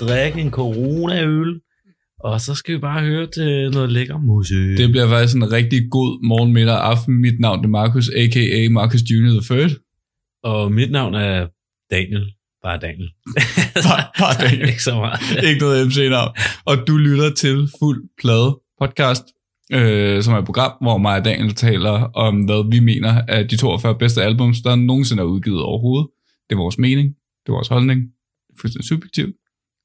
drikke en coronaøl, og så skal vi bare høre til noget lækker musik. Det bliver faktisk en rigtig god morgen, middag og aften. Mit navn er Markus, a.k.a. Marcus Junior the Third. Og mit navn er Daniel. Bare Daniel. Bare, bare Daniel. Ikke så meget. Ikke noget MC-navn. Og du lytter til Fuld Plade podcast, øh, som er et program, hvor mig og Daniel taler om, hvad vi mener er de 42 bedste albums, der nogensinde er udgivet overhovedet. Det er vores mening. Det er vores holdning. Det er fuldstændig subjektivt.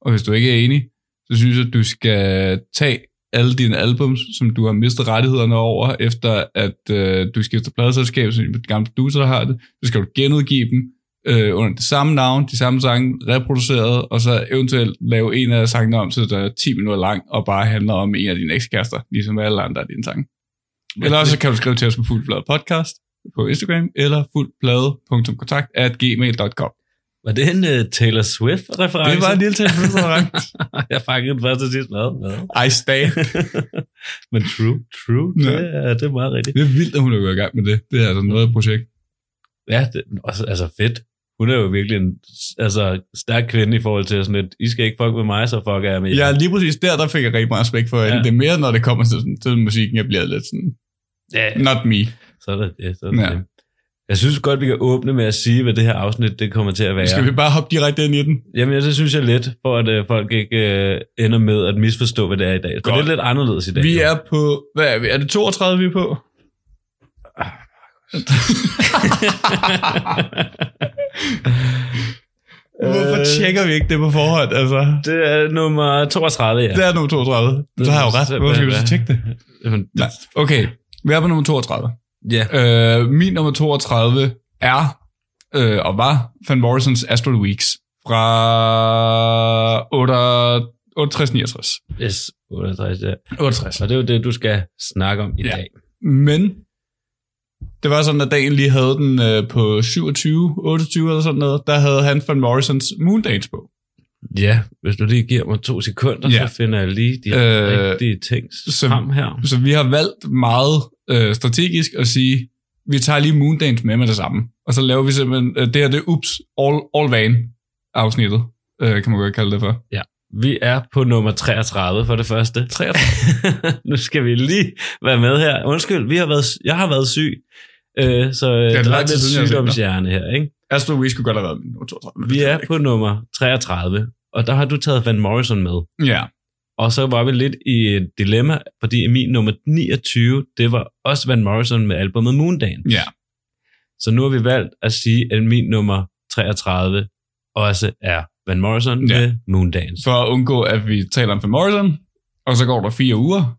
Og hvis du ikke er enig, så synes jeg, at du skal tage alle dine albums, som du har mistet rettighederne over, efter at øh, du skifter pladeselskab, som de gamle producer har det, så skal du genudgive dem øh, under det samme navn, de samme sange, reproduceret, og så eventuelt lave en af sangene om, så der er 10 minutter lang, og bare handler om en af dine ekskærester, ligesom alle andre af dine sange. Eller også kan du skrive til os på Fuldplade Podcast på Instagram, eller fuldplade.kontakt at gmail.com. Var det en uh, Taylor Swift-reference? Det var en lille tilfælde jeg fangede den første sidst med. I stay. Men true, true, Ja. det, er, det er meget rigtigt. Det er vildt, at hun er gået i gang med det. Det er altså noget projekt. Ja, det, også, altså fedt. Hun er jo virkelig en altså, stærk kvinde i forhold til sådan et, I skal ikke fuck med mig, så fuck jeg med. Ja, lige præcis der, der fik jeg rigtig meget respekt for hende. Ja. Det er mere, når det kommer til, sådan, til musikken, jeg bliver lidt sådan, ja, not me. så er det det. Så er det, Ja. det. Jeg synes godt, vi kan åbne med at sige, hvad det her afsnit det kommer til at være. Skal vi bare hoppe direkte ind i den? Jamen, ja, det synes jeg lidt, for at øh, folk ikke øh, ender med at misforstå, hvad det er i dag. For Godt. det er lidt anderledes i dag. Vi er på, hvad er vi? Er det 32, vi er på? Hvorfor Øh. tjekker vi ikke det på forhånd? Altså, det er nummer 32, ja. det er nummer 32. Så har jo ret. Hvorfor skal vi så tjekke det? Jamen, Nej. Okay, vi er på nummer 32. Ja, Øh, min nummer 32 er, øh, og var, Van Morrisons Astral Weeks fra 68-69. yes, 68, ja. 68. Og det er jo det, du skal snakke om i Ja. dag. Men det var sådan, at dagen lige havde den øh, på 27, 28 eller sådan noget. Der havde han Van Morrisons Moondance på. Ja, hvis du lige giver mig to sekunder, Ja. så finder jeg lige de Øh, rigtige ting så- frem her. Så vi har valgt meget øh, strategisk at sige, vi tager lige Moondance med med det samme. Og så laver vi simpelthen, øh, det her det er Ups All, All Van afsnittet, øh, kan man godt kalde det for. Vi er på nummer 33 for det første. 33. nu skal vi lige være med her. Undskyld, vi har været, jeg har været syg, øh, så øh, er der lang er tid lidt sygdomshjerne her. Ikke? Astral Weeks skulle godt have været nummer 32. men det Vi er på nummer 33, og der har du taget Van Morrison med. Ja, Og så var vi lidt i et dilemma, fordi min nummer 29, det var også Van Morrison med albumet Moondance. ja. Så nu har vi valgt at sige, at min nummer 33 også er Van Morrison Ja. med Moondance. For at undgå, at vi taler om Van Morrison, og så går der fire uger,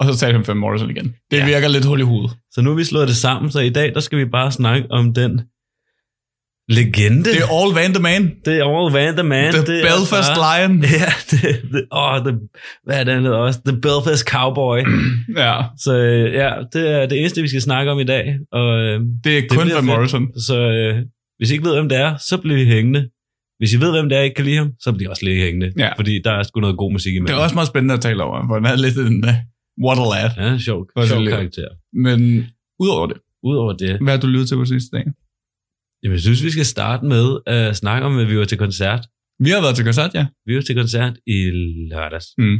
og så taler vi om Van Morrison igen. Det Ja. virker lidt hul i hovedet. Så nu har vi slået det sammen, så i dag der skal vi bare snakke om den legende. Det er All Van the Man. det er All Van the Man. The det Belfast er bare, Lion. Ja, det, det, åh, det, hvad er det, også? The Belfast Cowboy. Ja, så øh, ja, det er det eneste, vi skal snakke om i dag. Og, øh, det er kun bliver Van. Morrison. så øh, hvis I ikke ved, hvem det er, så bliver I hængende. Hvis I ved, hvem det er, I ikke kan lide ham, så bliver I også lidt hængende. Ja. Fordi der er sgu noget god musik imellem. Det er også meget spændende at tale over, for han er lidt en uh, what a lad. Ja, sjov, sjov karakter. Men udover det, Udover det, hvad har du lyttet til på sidste dag? Jamen, jeg synes, vi skal starte med at snakke om, at vi var til koncert. Vi har været til koncert, ja. Vi var til koncert i lørdags. Mm.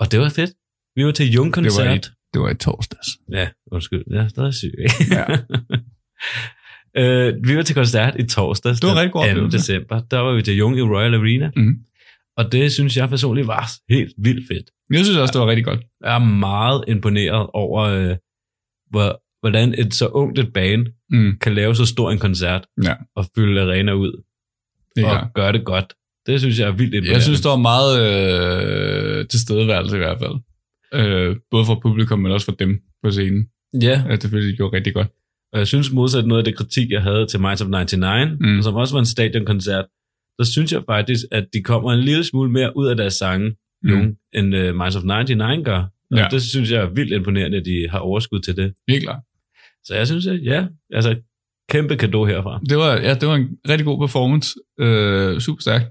Og det var fedt. Vi var til Jung Det var koncert. Det var i torsdags. Ja, undskyld. Jeg er stadig syg? Ja. øh, vi var til koncert i torsdags. Det var rigtig god 2. oplevelse. december. Der var vi til Jung i Royal Arena. Mhm. Og det synes jeg personligt var helt vildt fedt. Jeg synes også, det var rigtig godt. Jeg er meget imponeret over, øh, hvor, hvordan et så ungt et band Mm. kan lave så stor en koncert Ja. og fylde arena ud Det og gøre det godt. Det synes jeg er vildt imponerende. Jeg synes, der var meget øh, tilstedeværelse i hvert fald. Øh, både for publikum, men også for dem på scenen. Ja, At det selvfølgelig gjorde rigtig godt. og jeg synes modsat noget af det kritik, jeg havde til Minds of 99, Mm. som også var en stadionkoncert, så synes jeg faktisk, at de kommer en lille smule mere ud af deres sange, Mm. end uh, Minds of 99 gør. Og Ja. ja. det synes jeg er vildt imponerende, at de har overskud til det. Helt klart. Så jeg synes, at ja, altså kæmpe kado herfra. Det var, ja, det var en rigtig god performance. Øh, super stærk.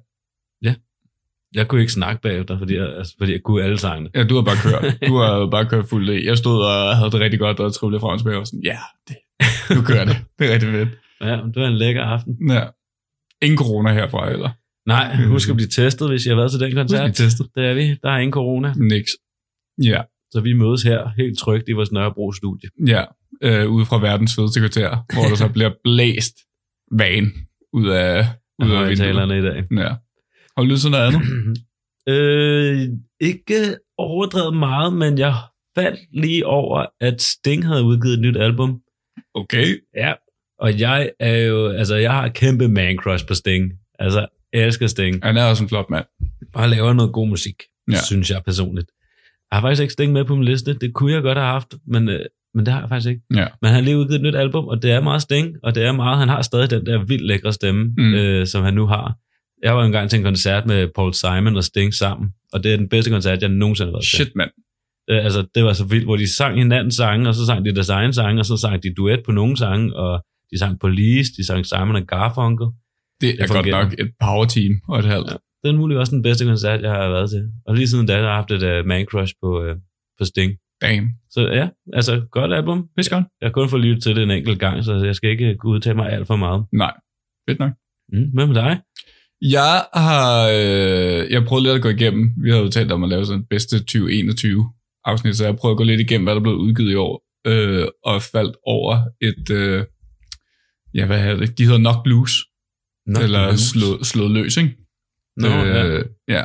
Jeg kunne ikke snakke bagefter, fordi jeg, altså, fordi jeg kunne alle sangene. Ja, du har bare kørt. Du har bare kørt fuldt i. Jeg stod og havde det rigtig godt, og trillede frem og tilbage, og sådan, ja, det, nu kører det. Det er rigtig fedt. Ja, det var en lækker aften. Ja. Ingen corona herfra, eller? Nej, husk at blive testet, hvis I har været til den koncert. Husk, testet. Det er vi. Der er ingen corona. Niks. Ja, Så vi mødes her helt trygt i vores Nørrebro studie. ja. Øh, ude fra verdens fedeste kvarter, hvor der så bliver blæst van ud af, ud af vinduet. I dag. Ja. Har du lyst til noget andet? øh, ikke overdrevet meget, men jeg faldt lige over, at Sting havde udgivet et nyt album. Okay. Ja. Og jeg er jo, altså jeg har kæmpe man crush på Sting. Altså, jeg elsker Sting. Han er også en flot mand. Bare laver noget god musik, ja. synes jeg personligt. Jeg har faktisk ikke Sting med på min liste. Det kunne jeg godt have haft, men, øh, men det har jeg faktisk ikke. Ja. Men han lige udgivet et nyt album, og det er meget Sting, og det er meget, han har stadig den der vildt lækre stemme, Mm. øh, som han nu har. Jeg var engang til en koncert med Paul Simon og Sting sammen, og det er den bedste koncert, jeg nogensinde har været til. Shit, mand. Det, altså, det var så vildt, hvor de sang hinandens sange, og så sang de deres egen sange, og så sang de duet på nogle sange, og de sang Police, de sang Simon og Garfunkel. Det er godt fungerer. nok et power team og et halvt. Ja. Det er muligt også den bedste koncert, jeg har været til. Og lige siden da, der har jeg haft et uh, man crush på, uh, på Sting. Damn. Så ja, altså godt album. Pis godt. Jeg har kun fået lyttet til det en enkelt gang, så jeg skal ikke udtale mig alt for meget. Nej. Fedt nok. Mm, hvad med dig? Jeg har øh, jeg prøvet lidt at gå igennem. Vi havde jo talt om at lave sådan bedste 2021 afsnit, så jeg prøvede at gå lidt igennem, hvad der blev udgivet i år, øh, og faldt over et, øh, ja, hvad hedder det? De hedder Knock Blues, Nå, eller blues. slået, slået løs, ikke? Nå, ja. øh, ja.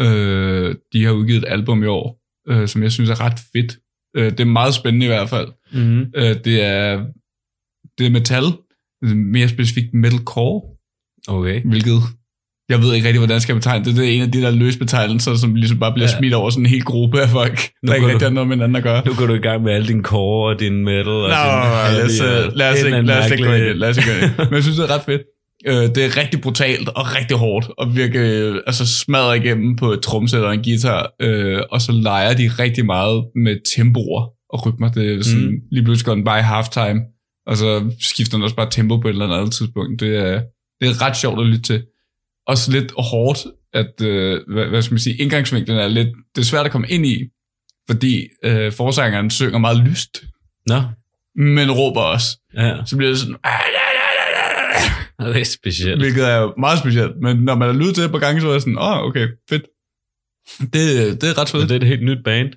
Øh, de har udgivet et album i år, øh, som jeg synes er ret fedt. Øh, det er meget spændende i hvert fald. Mm-hmm. Øh, det er det er metal, mere specifikt metalcore, Okay. hvilket jeg ved ikke rigtig, hvordan jeg skal betegne det. Det er en af de der løse betegnelser, som ligesom bare bliver ja. Smidt over sådan en hel gruppe af folk, Nu der ikke rigtig du- har noget med hinanden at gøre. Nu går du i gang med alle dine core og din metal. Og Nå, din lad os, lad os, ikke, lad os ikke gå ind Lad os ikke gå. Men jeg synes, det er ret fedt. Øh, det er rigtig brutalt og rigtig hårdt, og virkelig øh, altså smadrer igennem på et tromsæt og en guitar, øh, og så leger de rigtig meget med tempoer og rytmer. Det er sådan, mm. Lige pludselig går den bare i halftime, og så skifter den også bare tempo på et eller andet tidspunkt. Det er, det er ret sjovt at lytte til. Også lidt hårdt, at, øh, hvad, hvad skal man sige, indgangsvinklen er lidt, det er svært at komme ind i, fordi øh, forsangeren synger meget lyst, Nå, men råber også. ja. Så bliver det sådan, Det er specielt. hvilket er meget specielt. Men når man har lyttet til det på gange, så er jeg sådan, åh, oh, okay, fedt. Det, det er ret fedt. det er et helt nyt band.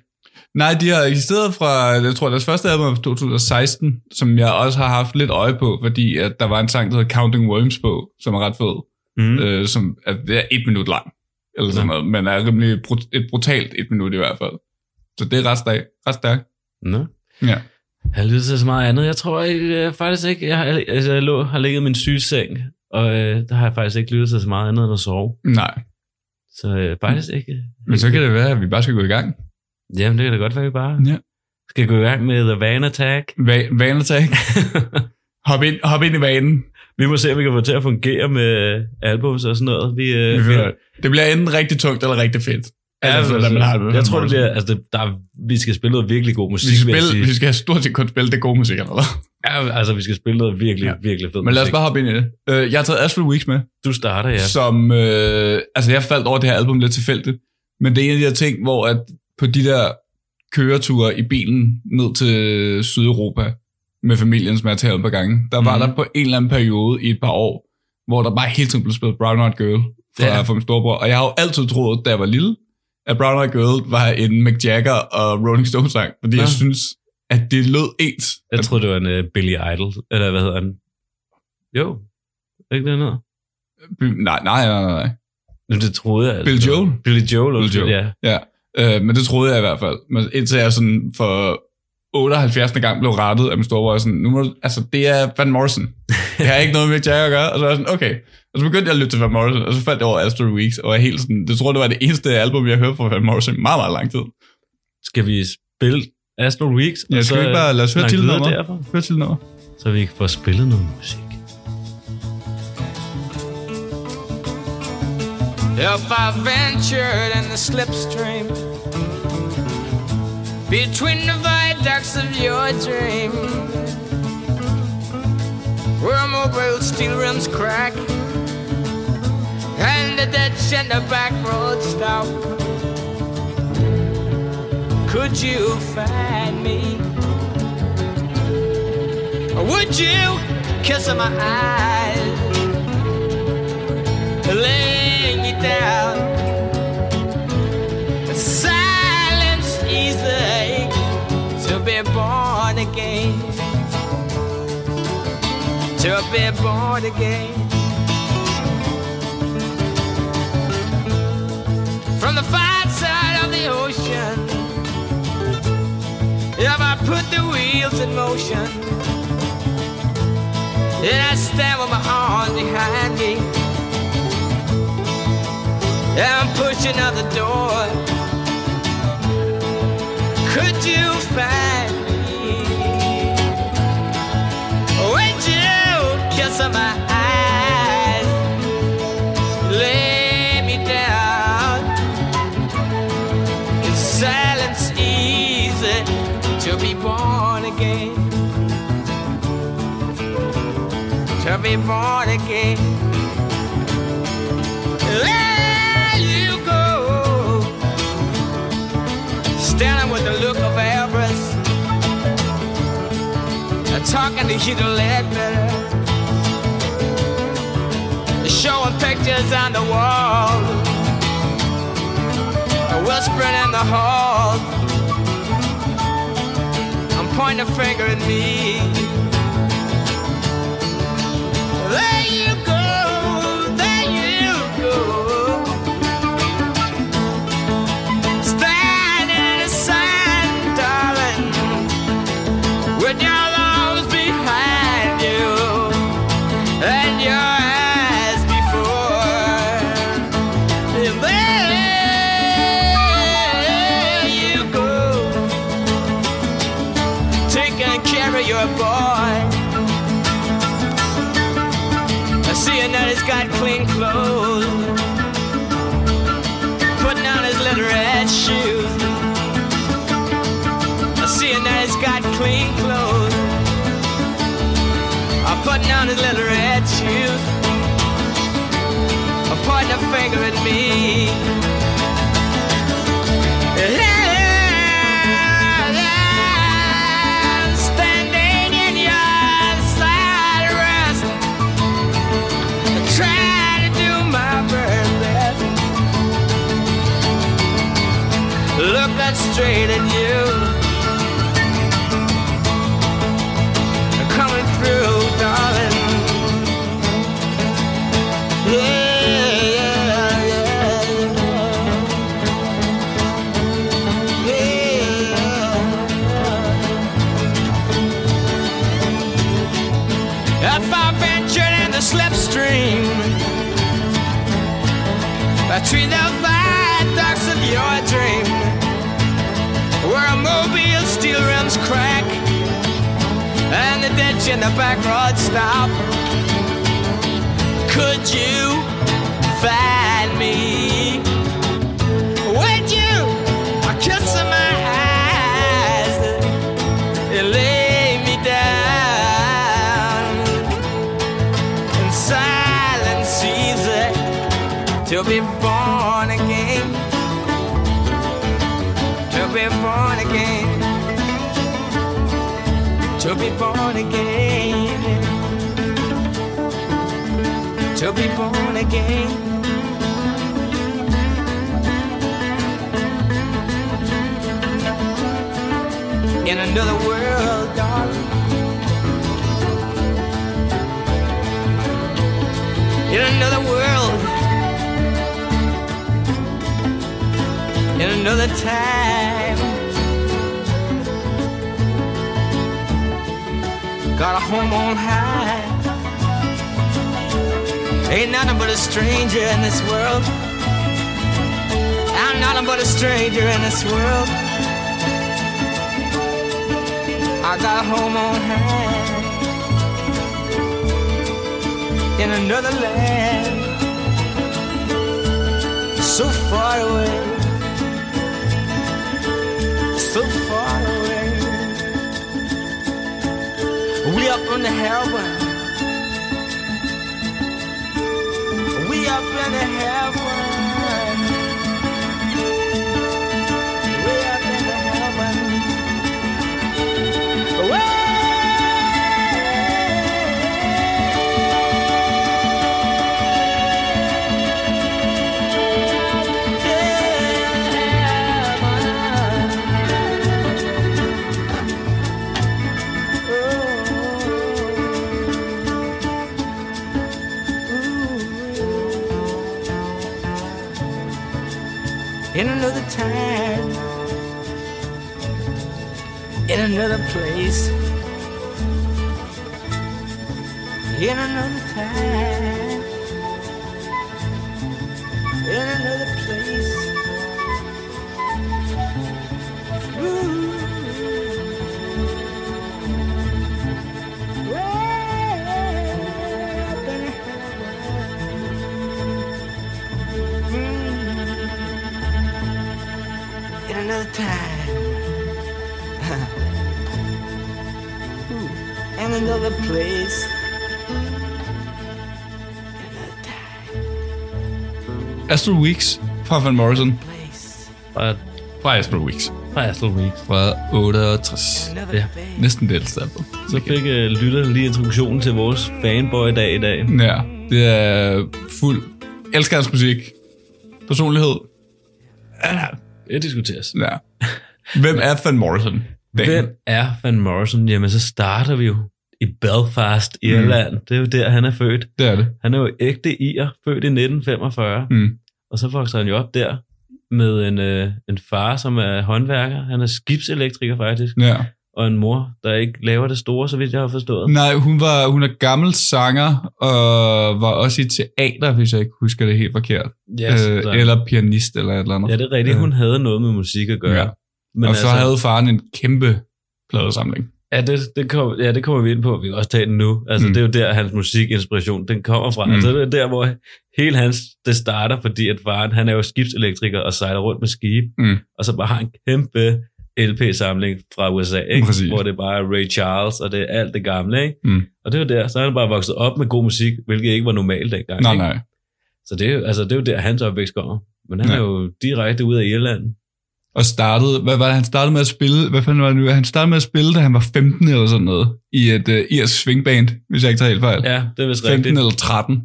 Nej, de har eksisteret fra, jeg tror, deres første album fra 2016, som jeg også har haft lidt øje på, fordi at der var en sang, der hedder Counting Worms på, som er ret fed, Mm. øh, som er, det er et minut lang, eller sådan Nå. noget, men er rimelig brut, et brutalt et minut i hvert fald. Så det er ret stærkt. Ret stærkt. Nå. Ja. Jeg har lyttet til så meget andet. Jeg tror jeg, jeg faktisk ikke, jeg, har, altså, jeg lå, har ligget i min sygeseng, og øh, der har jeg faktisk ikke lyttet til så meget andet end at sove. Nej, Så øh, faktisk ikke. men så kan det være, at vi bare skal gå i gang. Jamen, det kan da godt være, vi bare Ja. skal gå i gang med The Van Attack. Va- vanetak. Hop ind, hop ind i vanen. vi må se, om vi kan få til at fungere med albums og sådan noget. Vi, øh, Vi finder, det bliver enten rigtig tungt eller rigtig fedt. Ja, Altså, altså, man har jeg tror, det bliver, altså, det, der, er- vi skal spille noget virkelig god vi musik, skal, vil jeg spille, vi skal stort set kun spille det gode musik eller hvad? Ja, altså, vi skal spille noget virkelig, Ja. virkelig fed Men lad os bare hoppe ind i det. Uh, jeg har taget Ashford Weeks med, Du starter, ja. som... Uh, altså, jeg faldt over det her album lidt tilfældigt. Men det er en af de her ting, hvor at på de der køreture i bilen ned til Sydeuropa med familien, som jeg har talt på gange, der var Mhm. der på en eller anden periode i et par år, hvor der bare hele tiden blev spillet Brown Eyed Girl fra, Ja. fra min storebror. Og jeg har jo altid troet, da jeg var lille, at Brown Eyed Girl var en Mick Jagger og Rolling Stones sang, fordi Ja. jeg synes, at det lød ens. Jeg troede, det var en uh, Billy Idol, eller hvad hedder den? Jo, ikke det noget? Nej, nej, nej, nej. Det troede jeg. Billy altså. Joel? Billy Joel, Billy Joel. ja. Ja, øh, men det troede jeg i hvert fald. Men indtil jeg sådan for 78. gang blev rettet af min storebror, sådan, nu må du, altså det er Van Morrison. Det har ikke noget med Jagger at gøre. Og så var jeg sådan, okay. Og så begyndte jeg at lytte til Van Morrison, og så faldt jeg over Astro Weeks, og jeg helt sådan, det tror jeg, det var det eneste album, jeg hørte fra Van Morrison i meget, meget lang tid. Skal vi spille Astro Weeks? Ja, skal vi ikke bare lade os høre snakke til nummer? Hør til nummer. Så vi kan få spillet noget musik. If I ventured in the slipstream between the viaducts of your dream, where mobile steel rims crack and the ditch and the back road stop, could you find me? Or would you kiss my eyes? Lay again. To be born again. From the far side of the ocean, if I put the wheels in motion, and I stand with my arms behind me, and I'm pushing out the door. Could you find be born again. There you go standing with the look of uh, talking to Hugh Ledbetter, showing pictures on the wall, whispering in the hall. I'm pointing a finger at me. His little red shoes. Pointing a finger at me. Standing in your trying to do my best. looking straight at you. In the back road stop. Could you find me? Be born again. To be born again. In another world, darling. In another world. In another time. Got a home on high. Ain't nothing but a stranger in this world. I'm nothing but a stranger in this world. I got a home on high. In another land. So far away. So far away. We up in the heaven. We up in the heaven. In another time, in another place, in another time, Another place. Astral Weeks fra Van Morrison. Fra, Fra Astral Weeks. fra Astral Weeks. Fra 68. Another Ja. Næsten det ældste album. Så fik uh, lytterne lige introduktionen til vores fanboy dag i dag. Ja, det er fuld... Elsker hans musik. Personlighed. Ja, det diskuteres. Ja. Hvem er Van Morrison? Hvem er Van Morrison? Jamen, så starter vi jo i Belfast, Irland. Mm. Det er jo der, han er født. Det er det. Han er jo ægte ir, født i 1945. Mm. Og så vokser han jo op der med en, øh, en far, som er håndværker. Han er skibselektriker faktisk. Ja. Og en mor, der ikke laver det store, så vidt jeg har forstået. Nej, hun, var, hun er gammel sanger, og var også i teater, hvis jeg ikke husker det helt forkert. Yes, øh, så- eller pianist, eller et eller andet. Ja, det er rigtigt. Hun havde noget med musik at gøre. Ja. Men og så altså, havde faren en kæmpe pladesamling. Ja, det, det, kom, ja, det kommer vi ind på. Vi kan også tage den nu. Altså, Mm. det er jo der, hans musikinspiration, den kommer fra. Mm. Mm. Altså, det er der, hvor hele hans, det starter, fordi at faren, han er jo skibselektriker og sejler rundt med skib. Mm. Og så bare har en kæmpe LP-samling fra USA, ikke? Præcis. hvor det bare er Ray Charles, og det er alt det gamle. Ikke? Mm. Og det er jo der, så er han bare vokset op med god musik, hvilket ikke var normalt dengang. Nej, ikke? nej. Så det er, jo, altså, det er jo der, hans opvækst kommer. Men han ja. er jo direkte ud af Irland. Og startede, hvad var det, han startede med at spille, hvad fanden var det nu, han startede med at spille, da han var 15 eller sådan noget, i et uh, irsk swingband, hvis jeg ikke tager helt fejl. Ja, det er vist 15 rigtigt. eller 13.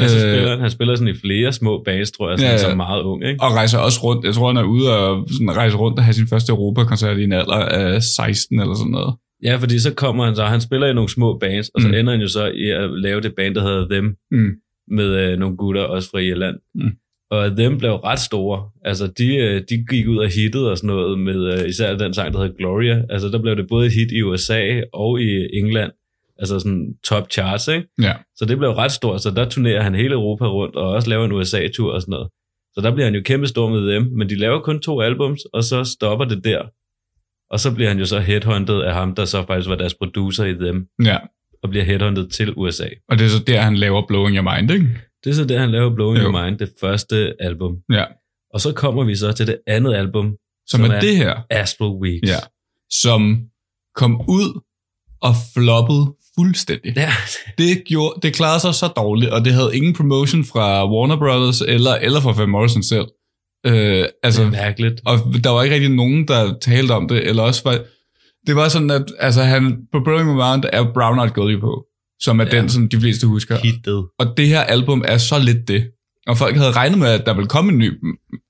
Ja, så Øh, spiller han, han spiller sådan i flere små bands, tror jeg, sådan, Ja, ja, som meget ung. Ikke? Og rejser også rundt. Jeg tror, han er ude og sådan, rejse rundt og have sin første Europakoncert i en alder af 16 eller sådan noget. Ja, fordi så kommer han så, han spiller i nogle små bands, og så mm. ender han jo så i at lave det band, der hedder Them, Mm. med øh, nogle gutter også fra Irland. Mm. Og Them blev ret store. Altså, de, øh, de gik ud og hittede og sådan noget med øh, især den sang, der hedder Gloria. Altså, der blev det både et hit i USA og i England. Altså sådan top charts, ikke? Ja. Så det blev ret stort, så der turnerer han hele Europa rundt, og også laver en USA-tur og sådan noget. Så der bliver han jo kæmpe stor med dem, men de laver kun to albums, og så stopper det der. Og så bliver han jo så headhunted af ham, der så faktisk var deres producer i dem, Ja. og bliver headhunted til USA. Og det er så der, han laver Blowing Your Mind, ikke? Det er så der, han laver Blowing Jo. Your Mind, det første album. Ja. Og så kommer vi så til det andet album, Som, Som er, er- det her, Astral Weeks. ja, som kom ud og floppede fuldstændig. Ja, Det, gjorde, det klarede sig så dårligt, og det havde ingen promotion fra Warner Brothers eller, eller fra Van Morrison selv. Øh, altså, det er mærkeligt. og der var ikke rigtig nogen, der talte om det, eller også var, det var sådan, at altså, han, på Blowing My Mind er Brown Eyed på, som er ja. Den, som de fleste husker. Hittet. Og det her album er så lidt det. Og folk havde regnet med, at der ville komme en ny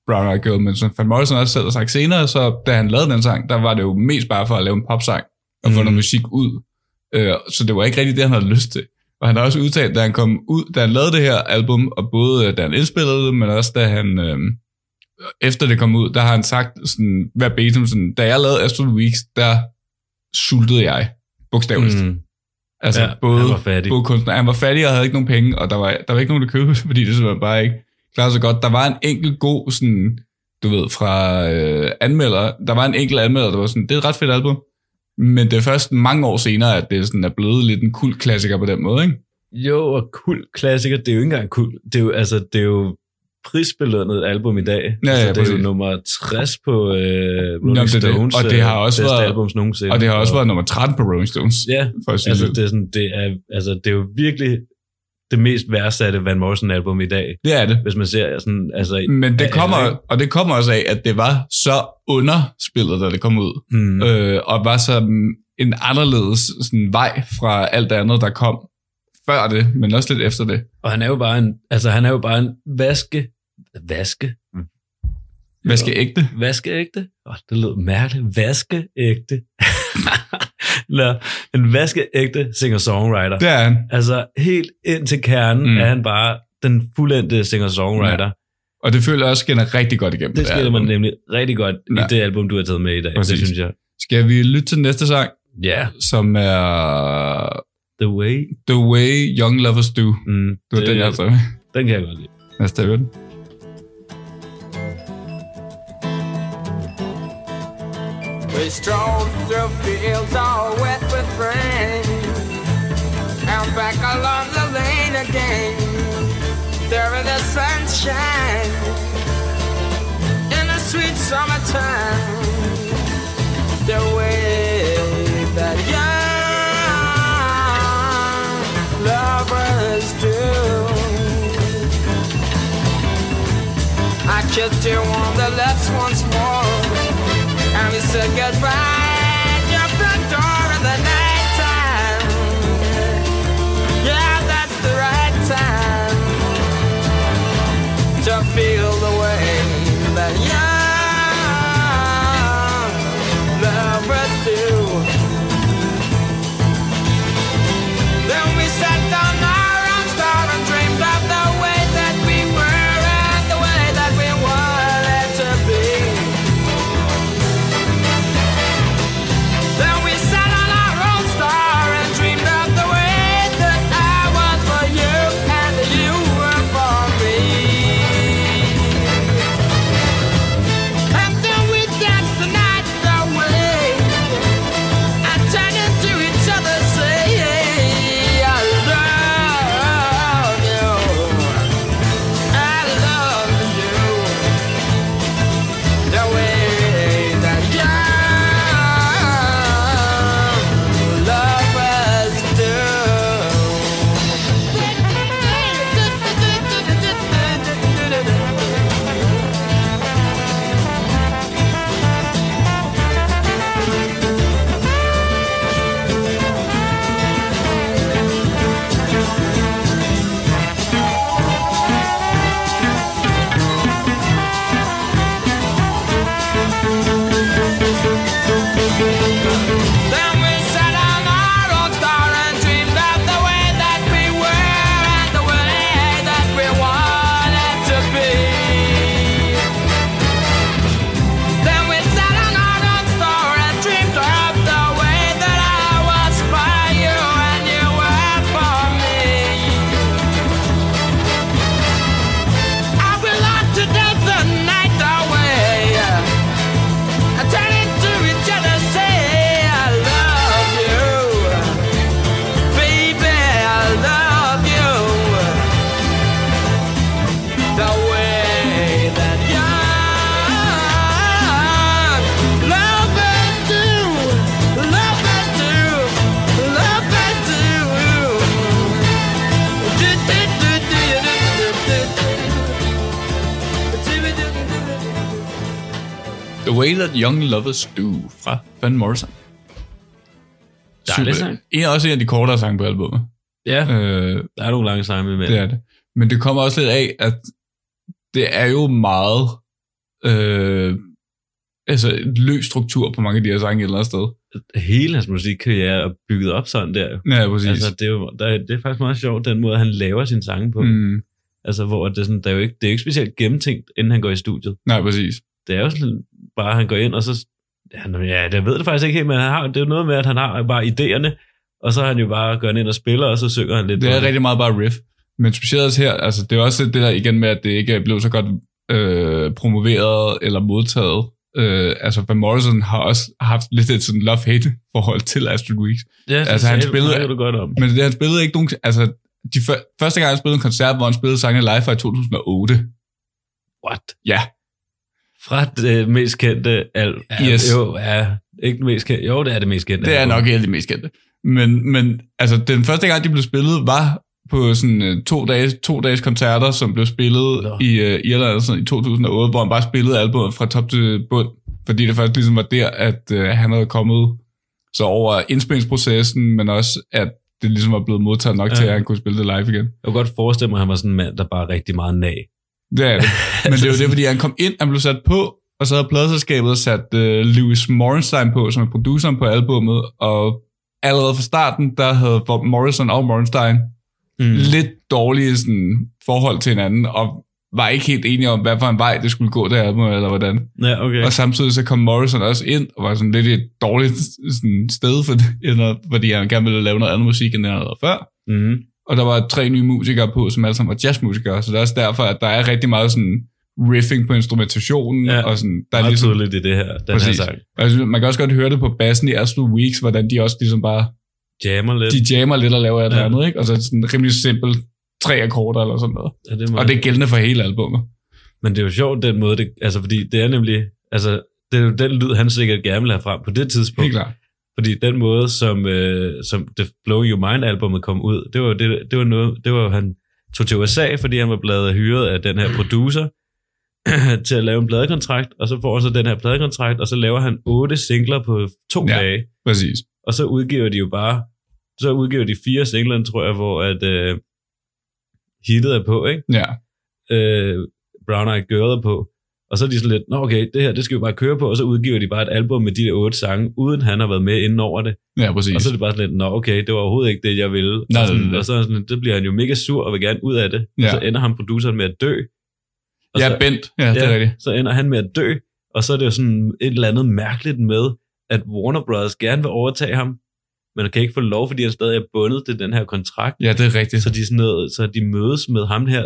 Brown Eyed Girl, men som Van Morrison også selv har sagt senere, så da han lavede den sang, der var det jo mest bare for at lave en popsang og få Mm. noget musik ud. Øh, så det var ikke rigtig det, han havde lyst til. Og han har også udtalt, da han kom ud, da han lavede det her album, og både øh, da han indspillede det, men også da han, øh, efter det kom ud, der har han sagt sådan, verbatim, sådan, da jeg lavede Astral Weeks, der sultede jeg, bogstaveligt. Mm. Altså Ja, både, han var fattig. både kunstner. Han var fattig og havde ikke nogen penge, og der var, der var ikke nogen, der købte, fordi det simpelthen bare ikke klarede så godt. Der var en enkelt god, sådan, du ved, fra øh, anmelder. Der var en enkelt anmelder, der var sådan, det er et ret fedt album. Men det er først mange år senere, at det sådan er blevet lidt en kult klassiker på den måde, ikke? Jo, og kul klassiker, det er jo ikke engang kul. Det er jo, altså, det er jo prisbelønnet album i dag. Ja, ja, altså, det er jo nummer 60 på øh, Jamen, Rolling det er det. Stones Og det har øh, også bedste været- albums nogensinde. Og det har også været nummer 13 på Rolling Stones, Ja, for at sige altså det. det, er sådan, det, er, altså det er jo virkelig det mest værdsatte Van Morrison album i dag, det er det. hvis man ser sådan, altså... Men det kommer, ikke? og det kommer også af, at det var så underspillet, da det kom ud. Mm, øh, og var så en anderledes sådan, vej fra alt det andet, der kom før det, men også lidt efter det. og han er jo bare en, altså han er jo bare en vaske, vaske, Hvad skal ægte? vaskeægte? Åh, oh, det lød mærkeligt. Vaskeægte. Nå, en vaskeægte singer-songwriter. Det er han. Altså helt ind til kernen Mm. er han bare den fuldendte singer-songwriter. Ja. Og det føler jeg også skinner rigtig godt igennem. Det skiller man nemlig rigtig godt Ja. i det album, du har taget med i dag. Præcis. Det synes jeg. Skal vi lytte til den næste sang, Ja, som er The Way. The Way Young Lovers Do. Mm, Det var den, jeg havde taget med. Den kan jeg godt lide. Lad os tage den. We strolled through fields all wet with rain And back along the lane again. There in the sunshine In the sweet summertime The way that young lovers do. I kissed you on the lips once more and we said goodbye Way That Young Lovers Do fra Van Morrison. Dejlig Super. sang. En er også en af de kortere sange på albumet. Ja, Øh, der er nogle lange sange med. det er det. Men det kommer også lidt af, at det er jo meget øh, altså løs struktur på mange af de her sange et eller andet sted. Hele hans musikkarriere er bygget op sådan der. Ja, præcis. Altså, det, er jo, der, det er faktisk meget sjovt, den måde, han laver sine sange på. Mm. Altså, hvor det er, sådan, der er jo ikke, det er jo ikke specielt gennemtænkt, inden han går i studiet. nej, præcis. Det er jo sådan, bare, han går ind, og så... Han, ja, det ved det faktisk ikke helt, men han har, det er jo noget med, at han har bare idéerne, og så er han jo bare gået ind og spiller, og så synger han lidt. Det er rigtig meget bare riff. Men specielt også her, altså det er også det der igen med, at det ikke blev så godt øh, promoveret eller modtaget. Øh, altså Van Morrison har også haft lidt et sådan love-hate forhold til Astrid Weeks. Ja, det altså, han spillede- du godt om. Men det, han spillede ikke nogen... Altså, de før, første gang han spillede en koncert, hvor han spillede sangene live var i 2008. What? Ja, Fra det mest kendte album. Yes. Jo, ja, ikke det mest kendte. Jo, det er det mest kendte. det er album. nok et af de mest kendte. Men, men altså, den første gang, de blev spillet, var på sådan øh, to, dages, to dages koncerter, som blev spillet Nå. i øh, Irland sådan, i 2008, hvor han bare spillede albumet fra top til bund, fordi det faktisk ligesom var der, at øh, han havde kommet så over indspillingsprocessen, men også at det ligesom var blevet modtaget nok ja. til, at han kunne spille det live igen. Jeg kunne godt forestille mig, at han var sådan en mand, der bare rigtig meget nag. Er det. Men det er jo det, fordi han kom ind, han blev sat på, og så havde pladselskabet sat øh, Lewis Morenstein på, som er produceren på albummet, og allerede fra starten, der havde Bob Morrison og Morenstein Mm. lidt dårlige sådan, forhold til hinanden, og var ikke helt enige om, hvad for en vej det skulle gå, det album, eller hvordan. Ja, okay. Og samtidig så kom Morrison også ind, og var sådan lidt et dårligt sådan, sted, for, eller, fordi han gerne ville lave noget andet musik, end han havde før. Mm-hmm. Og der var tre nye musikere på, som alle sammen var jazzmusikere, så det er også derfor, at der er rigtig meget sådan riffing på instrumentationen, Ja, og sådan, der er ligesom, tydeligt i det her, den Præcis. her sang. synes, man kan også godt høre det på bassen i Astral Weeks, hvordan de også ligesom bare, Jammer lidt. de jammer lidt og laver et Ja. andet, ikke? Og så er det sådan rimelig simpelt tre akkorder eller sådan noget. Ja, det. Og det er gældende for hele albumet. Men det er jo sjovt, den måde, det, altså fordi det er nemlig, altså det er jo den lyd, han sikkert gerne vil have frem på det tidspunkt. Helt klart. Fordi den måde, som, øh, som The Blow Your Mind albummet kom ud, det var, det, det var noget, det var han tog til USA, fordi han var blevet hyret af den her producer til at lave en pladekontrakt, og så får han så den her pladekontrakt, og så laver han otte singler på to ja. dage, Præcis. og så udgiver de jo bare, så udgiver de fire singler, tror jeg, hvor at øh, hittet er på, ikke? Ja. øh, Brown Eyed Girl er på. Og så er de sådan lidt, nå okay, det her, det skal vi bare køre på, og så udgiver de bare et album med de der otte sange, uden han har været med inden over det. Ja, præcis. Og så er det bare sådan lidt, nå okay, det var overhovedet ikke det, jeg ville. Nej, og, sådan, nej, nej. og så, sådan, det bliver han jo mega sur og vil gerne ud af det. Ja. Og så ender han produceren med at dø. Og ja, så, Bent. Ja, det er rigtigt. så ender han med at dø, og så er det jo sådan et eller andet mærkeligt med, at Warner Brothers gerne vil overtage ham, men han kan ikke få lov, fordi han stadig er bundet til den her kontrakt. Ja, det er rigtigt. Så de, sådan noget, så de mødes med ham her,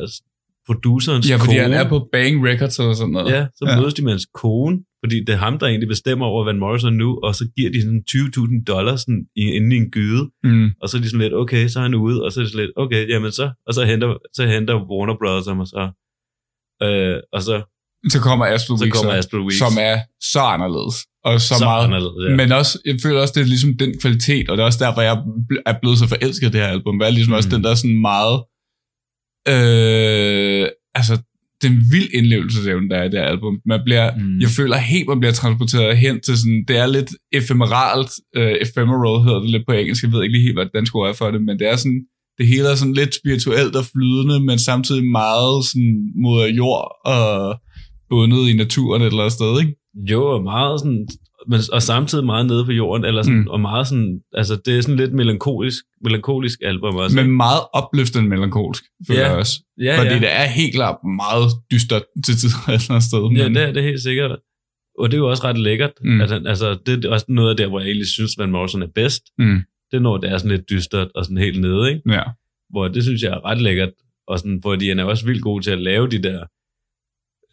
producerens Ja, fordi kone. han er på Bang Records eller sådan noget. Ja, så Ja. mødes de med hans kone, fordi det er ham, der egentlig bestemmer over Van Morrison nu, og så giver de sådan 20.000 dollars sådan, i, inde i en gyde, Mm. og så er de sådan lidt, okay, så er han ude, og så er det sådan lidt, okay, jamen så, og så henter, så henter Warner Brothers ham, og så, øh, og så, Så kommer Astral så Weeks, kommer så, Astral Weeks. som er så anderledes. Og så, så meget. anderledes, ja. Men også, jeg føler også, det er ligesom den kvalitet, og det er også derfor, jeg er blevet så forelsket i det her album. Det er ligesom mm. også den der sådan meget, øh, altså, den vild indlevelsesevne, der er i det her album. Man bliver, mm. Jeg føler helt, man bliver transporteret hen til sådan, det er lidt ephemeralt, øh, ephemeral hedder det lidt på engelsk, jeg ved ikke lige helt, hvad den skulle er for det, men det er sådan, det hele er sådan lidt spirituelt og flydende, men samtidig meget sådan mod jord og bundet i naturen et eller andet sted, ikke? Jo, og meget sådan, men, og samtidig meget nede på jorden, eller sådan, Mm. og meget sådan, altså det er sådan lidt melankolisk, melankolisk album også. Men meget opløftende melankolsk, føler Ja. jeg også. ja, Fordi ja. det er helt klart meget dystert til tider et eller andet sted. Ja, men- det er det helt sikkert. Og det er jo også ret lækkert. Mm. Mm. At han, altså, det er også noget af der, hvor jeg egentlig synes, Van Morrison er bedst. Mm. Det er når det er sådan lidt dystert og sådan helt nede, ikke? Ja. Hvor det synes jeg er ret lækkert. Og sådan, fordi han er også vildt god til at lave de der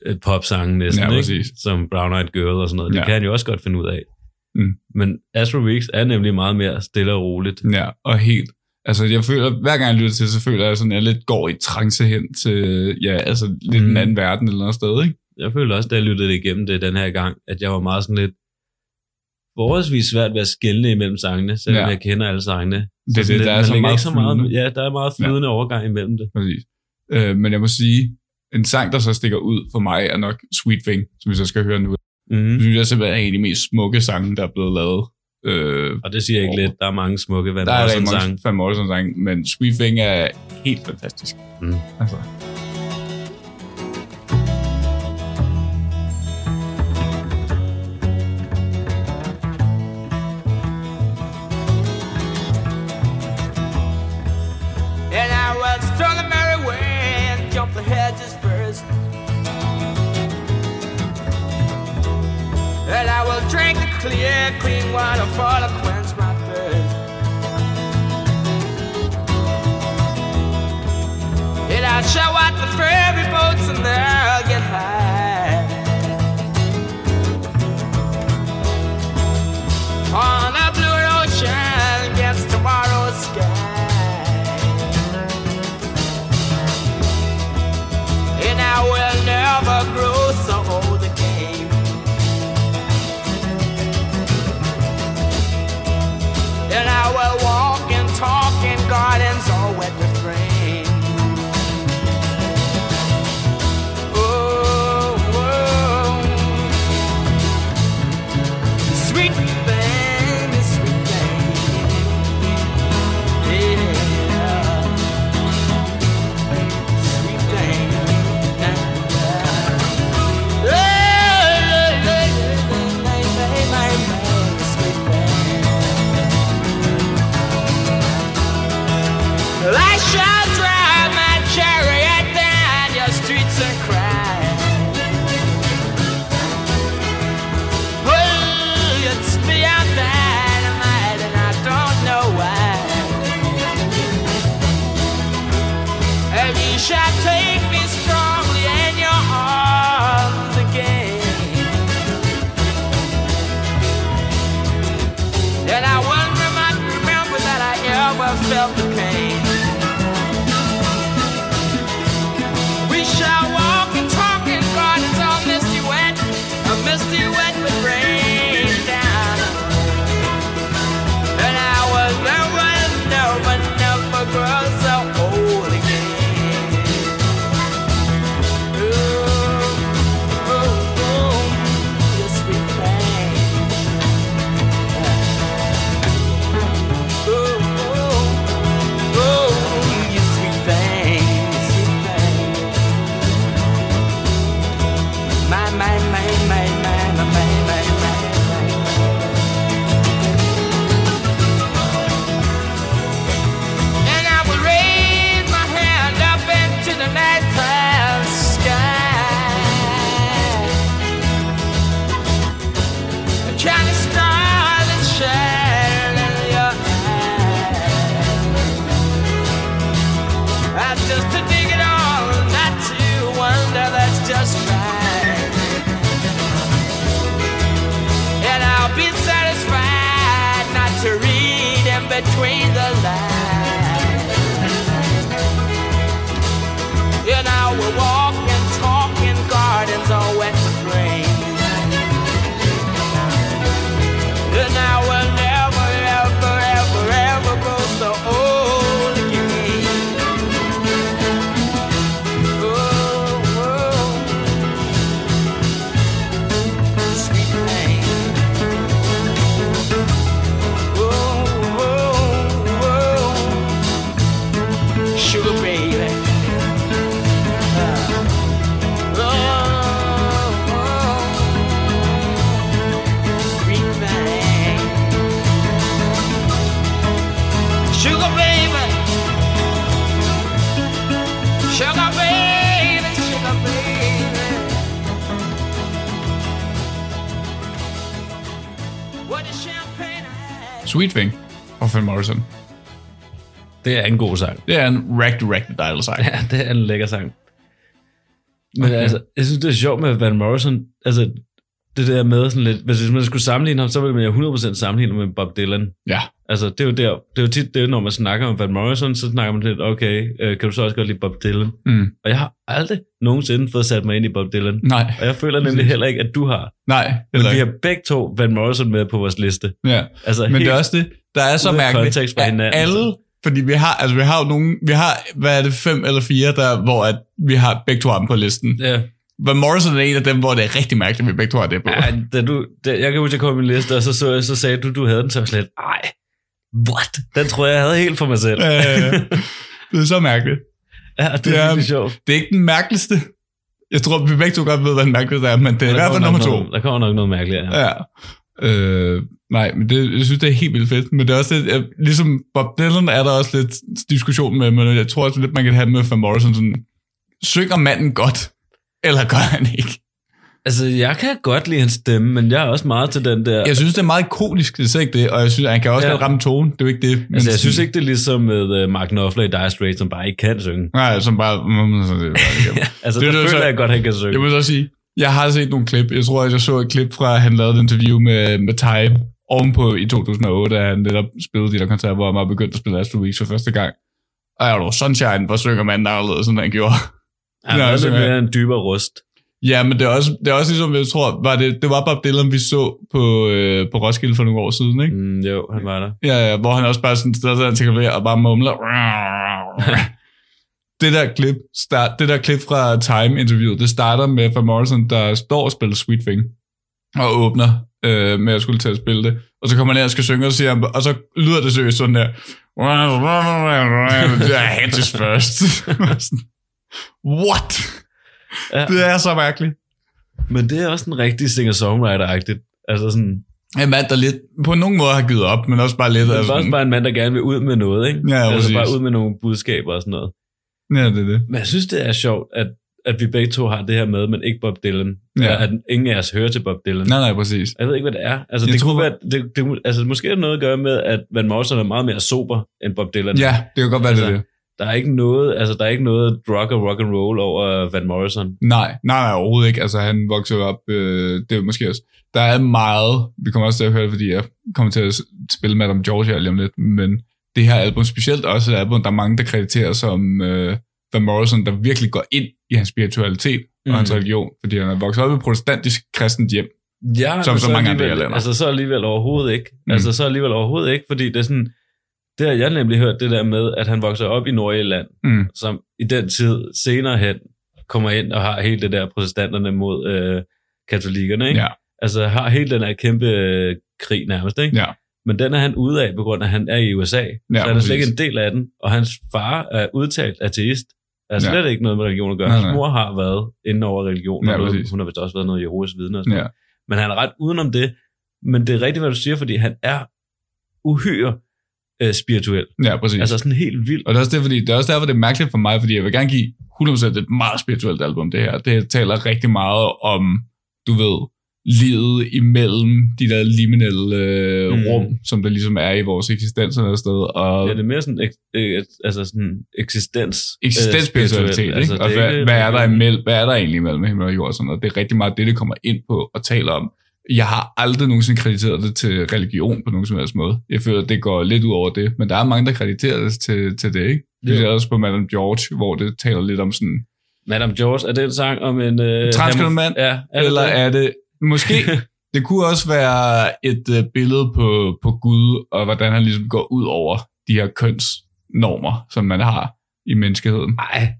øh, popsange næsten, Ja, ikke? præcis. Som Brown Eyed Girl og sådan noget. Det Ja. kan han jo også godt finde ud af. Mm. Men Astro Weeks er nemlig meget mere stille og roligt. ja, og helt... Altså, jeg føler, hver gang jeg lytter til så føler jeg sådan, at jeg lidt går i trance hen til, ja, altså lidt mm. en anden verden et eller andet sted, ikke? Jeg føler også, da jeg lyttede det igennem det den her gang, at jeg var meget sådan lidt forholdsvis svært ved at skelne imellem sangene, selvom Ja. jeg kender alle sangene. Det er det, lidt- der er man så meget ikke så meget. Ja, der er meget flydende ja. overgang imellem det. Præcis. Øh, men jeg må sige, en sang, der så stikker ud for mig, er nok Sweet Thing, som vi så skal høre nu. Mm. Det synes jeg simpelthen er en af de mest smukke sange, der er blevet lavet. Øh, Og det siger jeg ikke lidt. Der er mange smukke Van der er Morrison mange. Van Morrison sange, men Sweet Thing er helt fantastisk. Mm. Altså. trying to Sweet Thing og Van Morrison. Det er en god sang. Det er en rigtig, rigtig dejlig sang. Ja, det er en lækker sang. Men. Okay. altså, jeg synes, det er sjovt med Van Morrison. Altså, det der med sådan lidt... Hvis man skulle sammenligne ham, så ville man jo 100% sammenligne ham med Bob Dylan. Ja. Altså, det er jo der... Det er jo tit det, når man snakker om Van Morrison, så snakker man lidt, okay, øh, kan du så også godt lide Bob Dylan? Mm. Og jeg har aldrig nogensinde fået sat mig ind i Bob Dylan. Nej. Og jeg føler nemlig heller ikke, at du har. Nej. Men vi har begge to Van Morrison med på vores liste. Ja. Altså, Men det er også det, der er så mærkeligt, at hinanden, alle, fordi vi har, altså vi har jo nogle, vi har, hvad er det, fem eller fire, der, hvor at vi har begge to ham på listen. Ja, Van Morrison er en af dem, hvor det er rigtig mærkeligt, at vi begge to har det på. Ja, da du, da, jeg kan huske, at jeg kom min liste, og så, så, så sagde du, du havde den, så jeg slet, ej, what? Den tror jeg, jeg havde helt for mig selv. Ja. det er så mærkeligt. ja, det er Ja. virkelig sjovt. Det er ikke den mærkeligste. Jeg tror, vi begge to godt ved, hvad den mærkeligste er, men det er i hvert fald nummer to. Noget, der kommer nok noget mærkeligt, ja. Ja. Øh, nej, men det, jeg synes, det er helt vildt fedt. Men det er også lidt, jeg, ligesom Bob Dylan er der også lidt diskussion med, men jeg tror også lidt, man kan have med Van Morrison sådan, synger manden godt, eller gør han ikke? Altså, jeg kan godt lide hans stemme, men jeg er også meget til den der... Jeg synes, det er meget ikonisk, det er ikke det, og jeg synes, han kan også Ja. godt ramme tone, det er jo ikke det. Men altså, jeg synes ikke, det er ligesom med uh, Mark Knopfler i Dire Straits, som bare ikke kan synge. Nej, som bare... altså, Det er der det, føler så- jeg godt, han kan synge. Jeg vil så sige, jeg har set nogle klip. Jeg tror, at jeg så et klip fra, at han lavede et interview med, med Time ovenpå i 2008, da han netop spillede de der koncerter, hvor han var begyndt at spille Astro Weeks for første gang. Og jeg var Sunshine, hvor synger manden anderledes, end han gjorde. Han Ja, er lidt så- mere en dybere rust. Ja, men det er også, det er også ligesom, jeg tror, var det, det var Bob Dylan, vi så på, øh, på Roskilde for nogle år siden, ikke? Mm, jo, han var der. Ja, ja, hvor han også bare sådan steder sig til klaver og bare mumler. det der klip, start, det der klip fra Time-interviewet, det starter med Van Morrison, der står og spiller Sweet Thing, og åbner øh, med at skulle til at spille det. Og så kommer han ned og skal synge, og, siger, og så lyder det seriøst sådan der. Det er Hedges first. What? Ja. Det er så mærkeligt. Men det er også en rigtig singer-songwriter-agtigt. Altså sådan, En mand, der lidt på nogen måde har givet op, men også bare lidt... det er altså, også bare en mand, der gerne vil ud med noget, ikke? Ja, altså præcis. bare ud med nogle budskaber og sådan noget. Ja, det er det. Men jeg synes, det er sjovt, at, at vi begge to har det her med, men ikke Bob Dylan. Ja. At ingen af os hører til Bob Dylan. Nej, nej, præcis. Jeg ved ikke, hvad det er. Altså, Jeg det tror- kunne være, det, det, altså, måske er det noget at gøre med, at Van Morrison er meget mere sober end Bob Dylan. Ja, det kan godt være, det er Altså, det. Der er ikke noget, altså, der er ikke noget drug og rock and roll over Van Morrison. Nej, nej, nej, overhovedet ikke. Altså, han voksede op, øh, det er måske også, der er meget, vi kommer også til at høre det, fordi jeg kommer til at spille Madame Georgia lige om lidt, men det her album, specielt også et album, der er mange, der krediterer som øh, Van Morrison, der virkelig går ind i hans spiritualitet og Mm. hans religion, fordi han er vokset op i protestantisk kristent hjem. Ja, Som men så mange andre irlændere. Altså så alligevel overhovedet ikke. Mm. Altså så alligevel overhovedet ikke, fordi det er sådan, det har jeg nemlig hørt det der med, at han vokser op i Nordjylland, Mm. som i den tid senere hen kommer ind og har helt det der protestanterne mod øh, katolikkerne, ikke? Ja, Altså har helt den her kæmpe øh, krig nærmest, ikke? ja, Men den er han ude af, på grund af, at han er i USA. Ja, så han er slet ikke en del af den, og hans far er udtalt ateist. Er slet Ja. ikke noget med religion at gøre. Nej, Hans mor har været inde over religion, Ja, og noget, hun har vist også været noget Jehovas vidner. Og sådan ja. Men han er ret udenom det. Men det er rigtigt, hvad du siger, fordi han er uhyre øh, spirituel. ja præcis. Altså sådan helt vildt. Og det er, også det, fordi, det er også derfor, det er mærkeligt for mig, fordi jeg vil gerne give 100% et meget spirituelt album, det her. Det taler rigtig meget om, du ved, livet imellem de der liminelle øh, Mm. rum, som der ligesom er i vores eksistens eller sted. Og Ja, det er mere sådan, ek, øh, altså sådan eksistens. øh, eksistensspiritualitet, spirituel. ikke? Og det er hvad, ikke hvad, er der imellem, hvad er der egentlig imellem himmel og jord og sådan noget? Det er rigtig meget det, det kommer ind på og taler om. Jeg har aldrig nogensinde krediteret det til religion på nogen som helst måde. Jeg føler, at det går lidt ud over det, men der er mange, der krediterer det til, til det, ikke? Vi ser også på Madame George, hvor det taler lidt om sådan, Madame George, er det en sang om en... Øh, Transkønnet mand? Ja. Er eller det? er det måske, det kunne også være et øh, billede på, på Gud, og hvordan han ligesom går ud over de her kønsnormer, som man har i menneskeheden. Ej.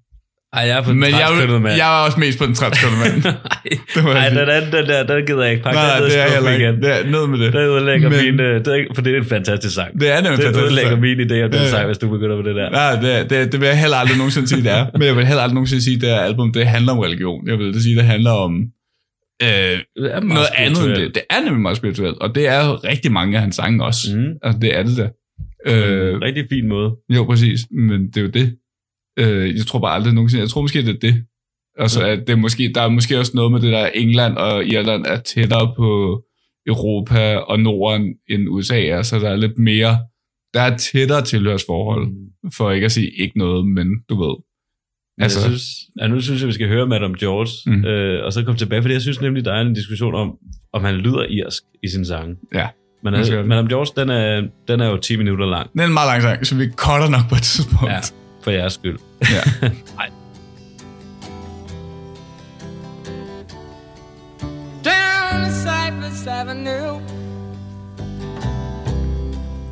Ej, jeg er på den Men jeg, mand. jeg var også mest på den transkønnede mand. Det må jeg Ej, sige. den anden, den der, den gider jeg ikke pakke. Nej, den det er heller ikke. igen. Det er ned med det. Det ødelægger Men- min... Det er, for det er en fantastisk sang. Det er nemlig Det fantastisk. ødelægger min idé om den Ja. sang, hvis du begynder med det der. Nej, det, det, det vil jeg heller aldrig nogensinde sige, det er. Men jeg vil heller aldrig nogensinde sige, at det her album, det handler om religion. Jeg vil det sige, det handler om øh, Det er noget andet end det. Det er nemlig meget spirituelt, og det er jo rigtig mange af hans sange også. Mm. Altså, det er det der. Øh, en rigtig fin måde. jo, præcis. Men det er jo det. Øh, jeg tror bare aldrig nogensinde. Jeg tror måske, det er det. Altså, Ja. at det er måske, der er måske også noget med det der, England og Irland er tættere på Europa og Norden end USA er, så der er lidt mere, der er tættere tilhørsforhold, Mm. for ikke at sige ikke noget, men du ved. Men altså, jeg synes, ja, nu synes jeg, vi skal høre Madame George, Mm. øh, og så komme tilbage, fordi jeg synes nemlig, der er en diskussion om, om han lyder irsk i sin sange. Ja, Men altså. Madame George, den er, den er jo 10 minutter lang, det er en meget lang sang, så vi cutter nok på et tidspunkt. Ja. For jeres skyld. ja. down Cypress Avenue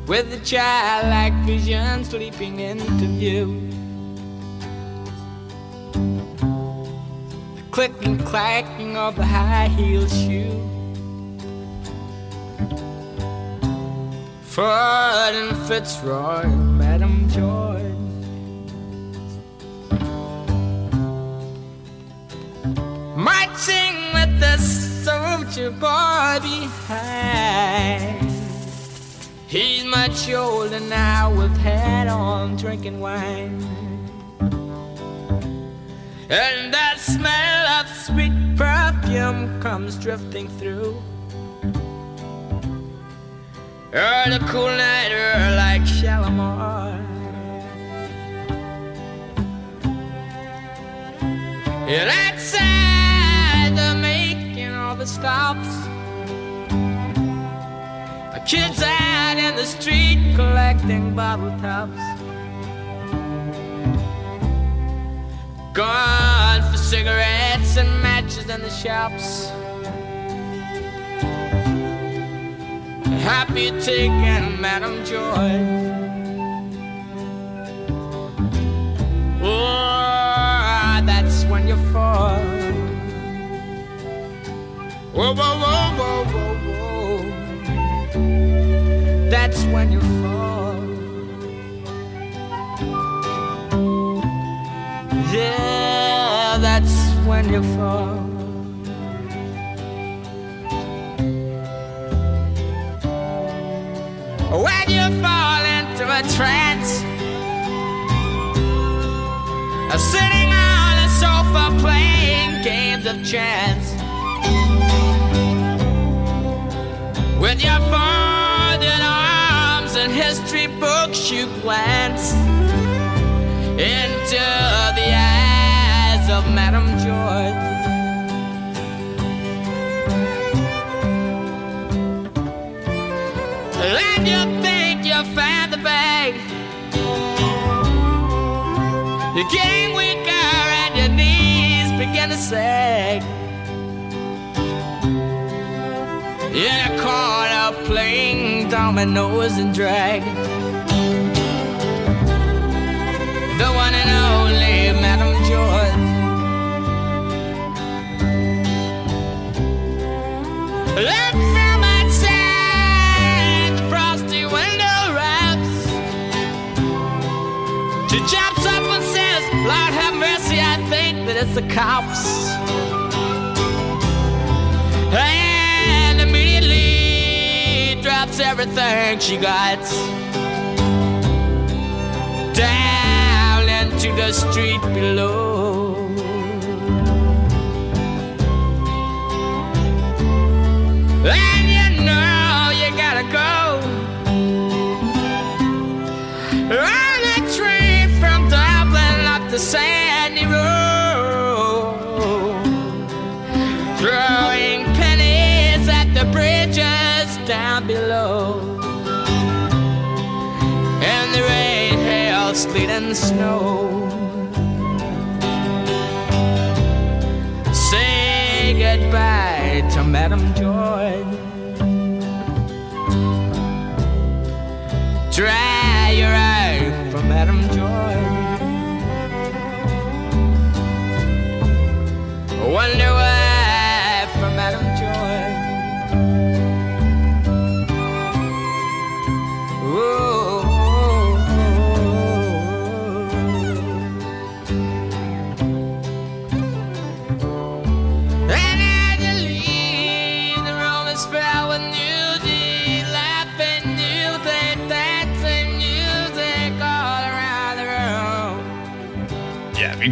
with the childlike vision sleeping into view. The click and clacking of the high heel shoe. Ford and Fitzroy, the soldier boy behind. He's much older now with hat on, drinking wine. And that smell of sweet perfume comes drifting through. Oh, the cool night air like Shalimar. Outside the making all the stops. Kids out in the street collecting bottle tops. Gone for cigarettes and matches in the shops. Happy taking Madam Joy. Oh, that's when you fall. Whoa, whoa, whoa, whoa, whoa, whoa. That's when you fall. Yeah, that's when you fall. When you fall into a trance. Sitting on a sofa playing games of chance With your folded arms and history books you glance into the eyes of Madame George. And you think you found the bag. You're weaker and your knees begin to sag. In a corner playing dominoes and drag. The one and only Madam George. Left from outside frosty window wraps. She jumps up and says, Lord have mercy, I think that it's the cops. Drops everything she got. Down into the street below. And you know you gotta go. On a train from Dublin up the sandy road, throwing pennies at the bridges down below. And the rain, hail, sleet, and snow. Say goodbye to Madam George. Dry your eye for Madam George.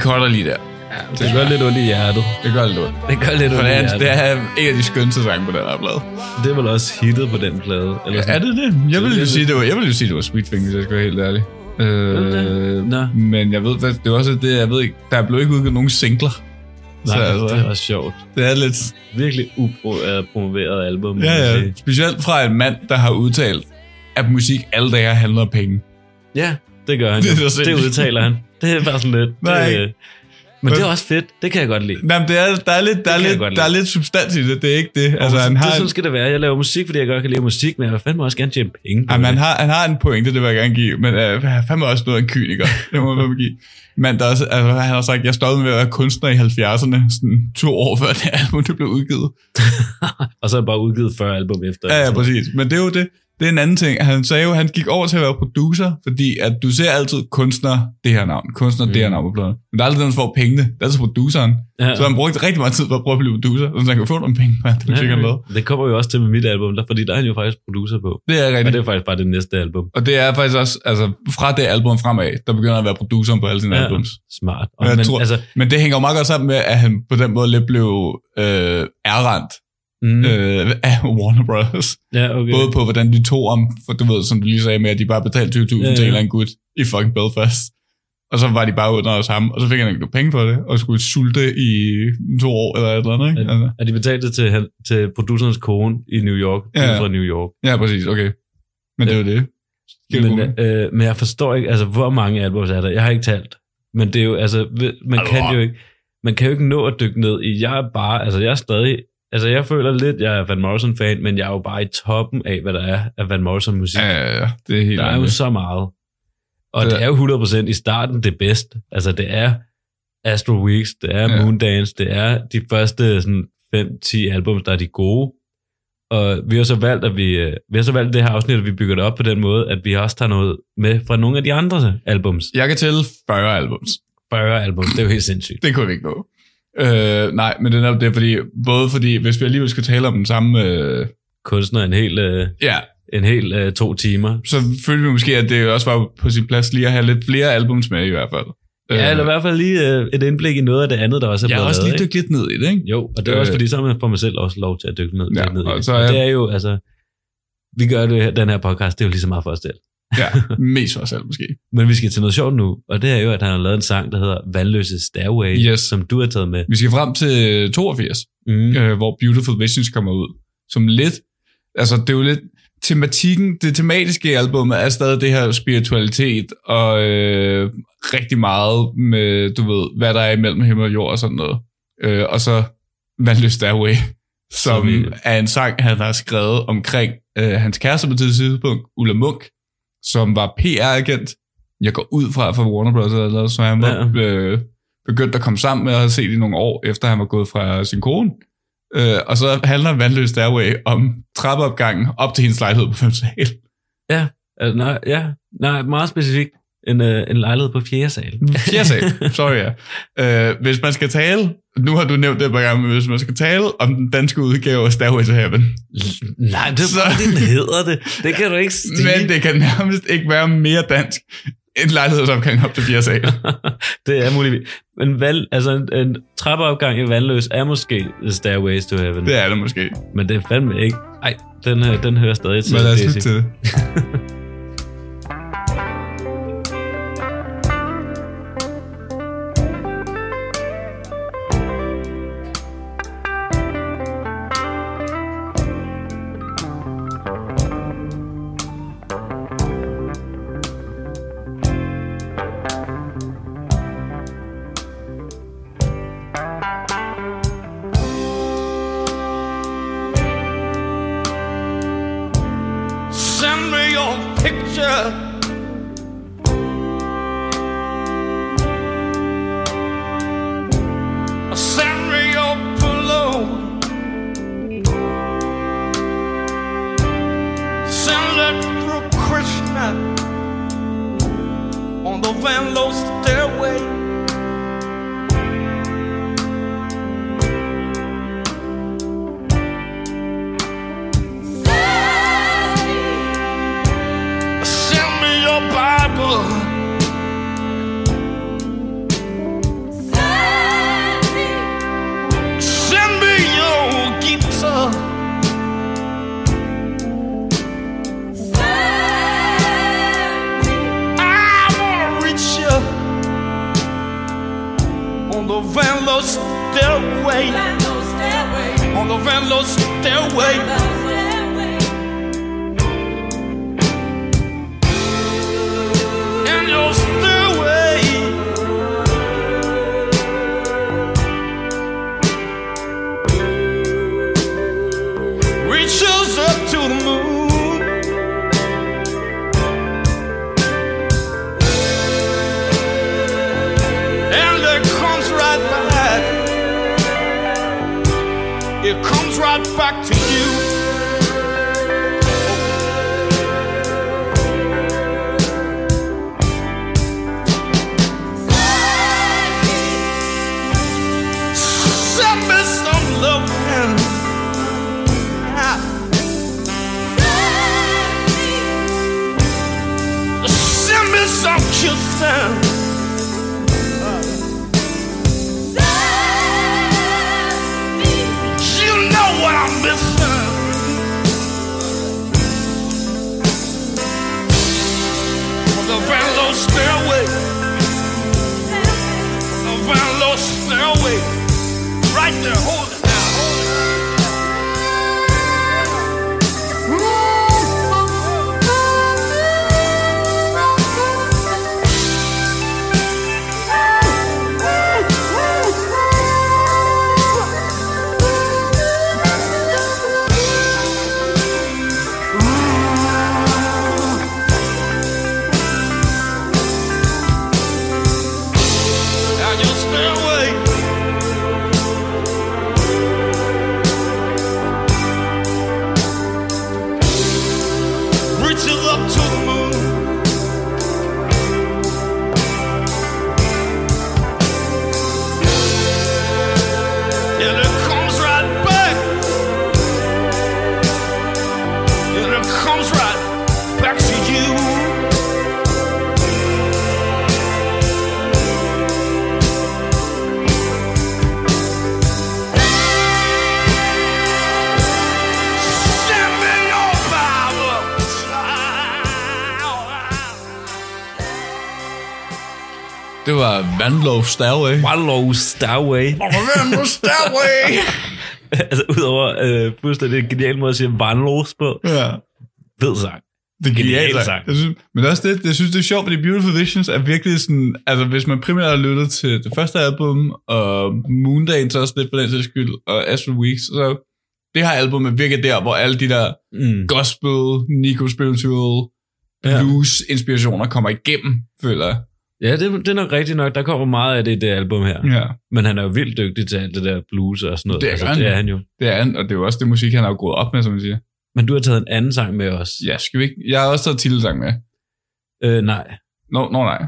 Ja, kolder lige der. Det gør lidt ondt i hjertet. Det gør lidt ondt. Det gør lidt ondt det i er, hjertet. det er en af de skønste sange på den her plade. Det er vel også hittet på den plade. Eller Er det det? Jeg vil jo sige, det var, jeg vil jo sige, det var Sweet hvis jeg skal være helt ærlig. Øh, Nå. men jeg ved, det er også det, jeg ved ikke, der er blevet ikke udgivet nogen singler. Nej, Så altså- det er også sjovt. Det er lidt... Virkelig upromoveret album. Ja, ja. Specielt fra en mand, der har udtalt, at musik alle dage handler om penge. Ja, det gør han. Det Det, udtaler han. Det er bare sådan lidt. Nej. Det, men det er også fedt. Det kan jeg godt lide. Nej, men det er, der er lidt, der er lidt, der er lidt substans i det. Det er ikke det. Altså, han det har, er sådan skal det være. Jeg laver musik, fordi jeg godt kan lide musik, men jeg vil fandme også gerne tjene penge jamen, han, det. har, han har en pointe, det vil jeg gerne give. Men øh, han er fandme også noget af en kyniker. Det må man give. Men der er, også- altså, han har sagt, jeg stoppede med at være kunstner i 70'erne, sådan to år før det album det blev udgivet. Og så er det bare udgivet 40 album efter. Ja, ja, Altså. præcis. Men det er jo det. Det er en anden ting. Han sagde jo, at han gik over til at være producer, fordi at du ser altid kunstner det her navn, kunstner mm. det her navn på pladen. Men der er aldrig den, der får pengene. Det er altså produceren. Ja. Så han brugte rigtig meget tid på at prøve at blive producer, så han kan få nogle penge på det musik, han lavede. det kommer jo også til med mit album, der, fordi der er han jo faktisk producer på. Det er Og rigtigt. det er faktisk bare det næste album. Og det er faktisk også, altså fra det album fremad, der begynder at være produceren på alle sine Ja. albums. Smart. Og, Og jeg men, tror- altså, Men det hænger jo meget godt sammen med, at han på den måde lidt blev øh, ærrendt mm, øh, af Warner Brothers. ja, okay. Både på, hvordan de tog om, for du ved, som du lige sagde med, at de bare betalte 20.000 Ja, ja, til en eller anden gut i fucking Belfast. Og så var de bare under hos ham, og så fik han ikke penge for det, og skulle sulte i to år eller et eller andet, ikke? Altså. Er de betalte til, til producerens kone i New York? Ja. Fra New York. Ja, præcis, okay. Men det er jo det. Men, du- øh, men jeg forstår ikke, altså hvor mange albums er der? Jeg har ikke talt. Men det er jo, altså, man Altså, kan jo ikke, man kan jo ikke nå at dykke ned i, jeg er bare, altså jeg er stadig, altså jeg føler lidt, jeg er Van Morrison fan, men jeg er jo bare i toppen af, hvad der er af Van Morrison musik. Ja, ja, ja, det er helt Der er jo så meget. Og Det det, er- jo 100% i starten det bedste. Altså det er Astro Weeks, det er Ja. Moondance, det er de første sådan 5-10 albums, der er de gode. Og vi har så valgt, at vi, øh, vi har så valgt det her afsnit, at vi bygger det op på den måde, at vi også tager noget med fra nogle af de andre albums. Jeg kan tælle 40 albums. 40 albums, det er jo helt sindssygt. Det kunne vi ikke nå. Øh, nej, men det er netop det, fordi, både fordi, hvis vi alligevel skal tale om den samme, øh, Kunstner en hel, øh, ja, en hel øh, to timer. så følte vi måske, at det også var på sin plads lige at have lidt flere albums med i hvert fald. Ja, eller i hvert fald lige øh, et indblik i noget af det andet, der også er jeg blevet har også lige dykket lidt ned i det, ikke? Jo, og det er Øh. også fordi, så får man selv også lov til at dykke ned, Ja, dykke ned i det. så Og er- det er jo, altså, vi gør det den her podcast, det er jo lige så meget for os selv. Ja, mest for os selv måske. Men vi skal til noget sjovt nu, og det er jo, at han har lavet en sang, der hedder Vandløse Stairway, Yes. som du har taget med. Vi skal frem til 82, Mm. øh, hvor Beautiful Visions kommer ud. Som lidt, altså det er jo lidt, tematikken, det tematiske i albumet er stadig det her spiritualitet og øh, rigtig meget med, du ved, hvad der er imellem himmel og jord og sådan noget. Øh, og så Vandløs Stairway, som Så er en sang, han har skrevet omkring øh, hans kæreste på det tidspunkt, Ulla Munk, som var PR-agent. Jeg går ud fra fra Warner Bros. Eller, så han var Ja. øh, begyndt at komme sammen med at have set i nogle år, efter han var gået fra sin kone. Øh, og så handler Vandløs Stairway om trappeopgangen op til hendes lejlighed på 5. sal. Altså, nej, ja, nej, meget specifikt. En, øh, en lejlighed på fjerde sal. Fjerde sal, sorry ja. Øh, hvis man skal tale, nu har du nævnt det et par gange, men hvis man skal tale om den danske udgave af Stairway to Heaven, Nej, det er Så- bare, den hedder det. Det kan du ikke sige. men det kan nærmest ikke være mere dansk end lejlighedsopgang op til fjerde sal. det er muligt. Men valg, altså en, en trappeopgang i vandløs er måske Stairways to Heaven. Det er det måske. Men det er fandme ikke. Ej, den, øh, den hører stadig til. Men lad os lytte til det. Vandlov Stairway. Wallow Starway. Vandlov Stairway! altså, udover øh, fuldstændig en genial måde at sige vandlås på. ja. Fed sang. Det er Genial genialt sang. sang. Jeg synes, men også det, jeg synes, det er sjovt, fordi Beautiful Visions er virkelig sådan, altså hvis man primært har lyttet til det første album, og Moondance også lidt for den sags skyld, og Astral Weeks, så det her album er virkelig der, hvor alle de der Mm. gospel, Nico Spiritual, Ja. blues inspirationer kommer igennem, føler jeg. Ja, det, det er nok rigtigt nok. Der kommer meget af det i det album her. Ja. Men han er jo vildt dygtig til alt det der blues og sådan noget. Det er altså, han. det er han jo. Det er han, og det er jo også det musik, han har jo gået op med, som man siger. Men du har taget en anden sang med os. Ja, skal vi ikke? Jeg har også taget titelsang med. Øh, nej. Nå, nå nej.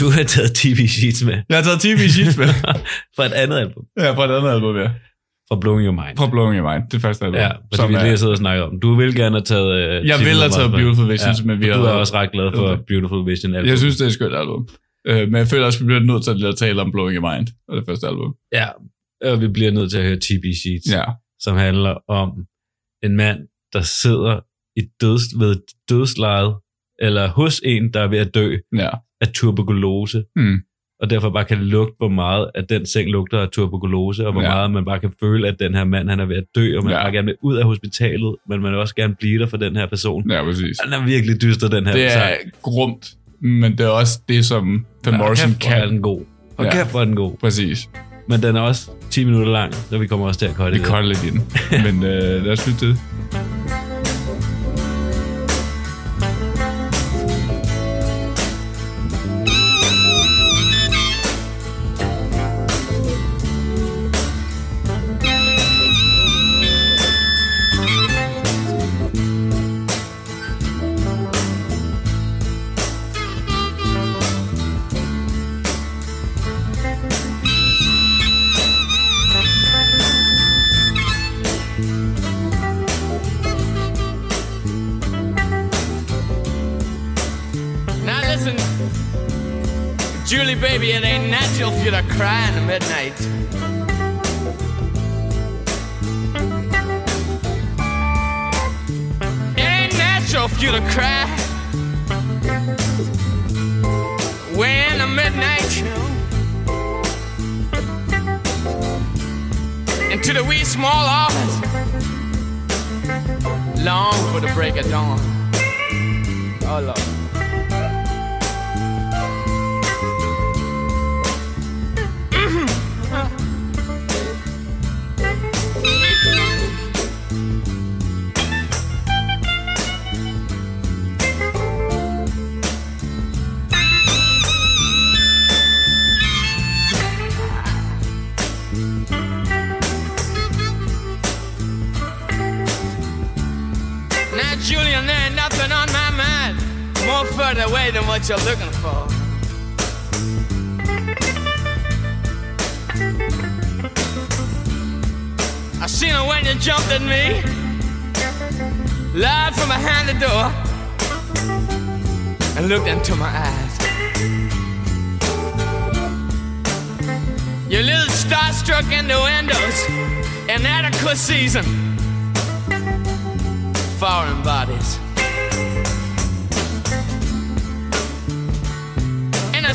Du har taget TV Sheets med. Jeg har taget TV Sheets med. fra et andet album. ja, fra et andet album, ja. Fra Blowing Your Mind. Fra Blowing Your Mind, det første album. Ja, fordi vi lige har siddet og snakket om. Du vil gerne have taget... Øh, Jeg vil have taget Beautiful Visions, ja, men vi har... Du er også ret glad for. Beautiful Vision album. Jeg synes, det er et skønt album. Øh, men jeg føler også, at vi bliver nødt til at tale om Blowing Your Mind, og det første album. Ja, og vi bliver nødt til at høre TB Sheets, Ja, som handler om en mand, der sidder i døds, ved dødslejet, eller hos en, der er ved at dø ja. af tuberkulose, Hmm. og derfor bare kan lugte, hvor meget at den seng lugter af tuberkulose, og hvor Ja. meget man bare kan føle, at den her mand han er ved at dø, og man Ja. bare gerne vil ud af hospitalet, men man vil også gerne blive der for den her person. Ja, præcis. Den er virkelig dyster, den her Det sang. er grumt, men det er også det, som Van Morrison kæft, kan. den god. Og Ja. kæft, hvor er den god. Præcis. Men den er også 10 minutter lang, så vi kommer også til at kolde Vi det. kolder lidt i den. Men øh, lad os lytte til det. Ain't natural for you to cry in the midnight. It ain't natural for you to cry when the midnight into the wee small hours, long for the break of dawn. Oh Lord. You're looking for. I seen her when you jumped at me, lied from behind the door, and looked into my eyes. Your little starstruck in the windows, inadequate season foreign bodies.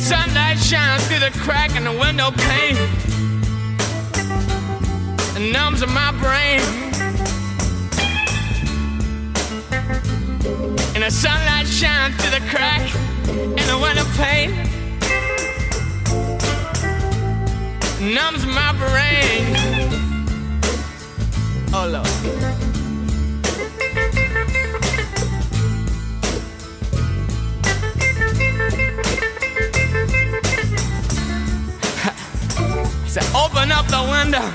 Sunlight shines through the crack in the window pane and numbs in my brain. And the sunlight shining through the crack in the window pane numbs my brain. Oh Lord. Open up the window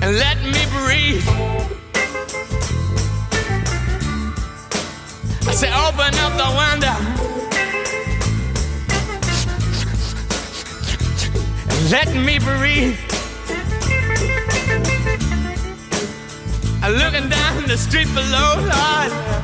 and let me breathe. I say, open up the window and let me breathe. I'm looking down the street below, Lord.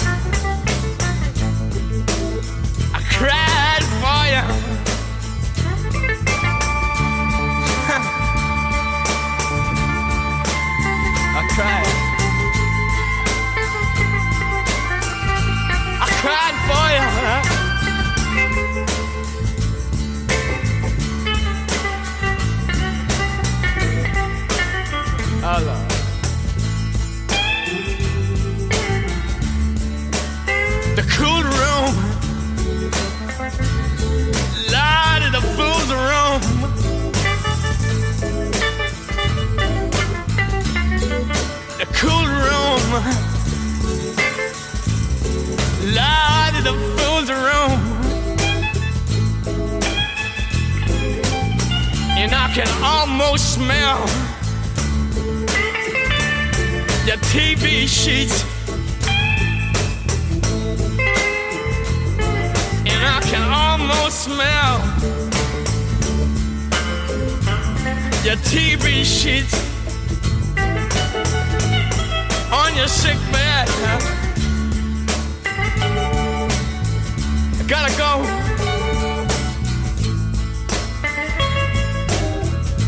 Gotta go.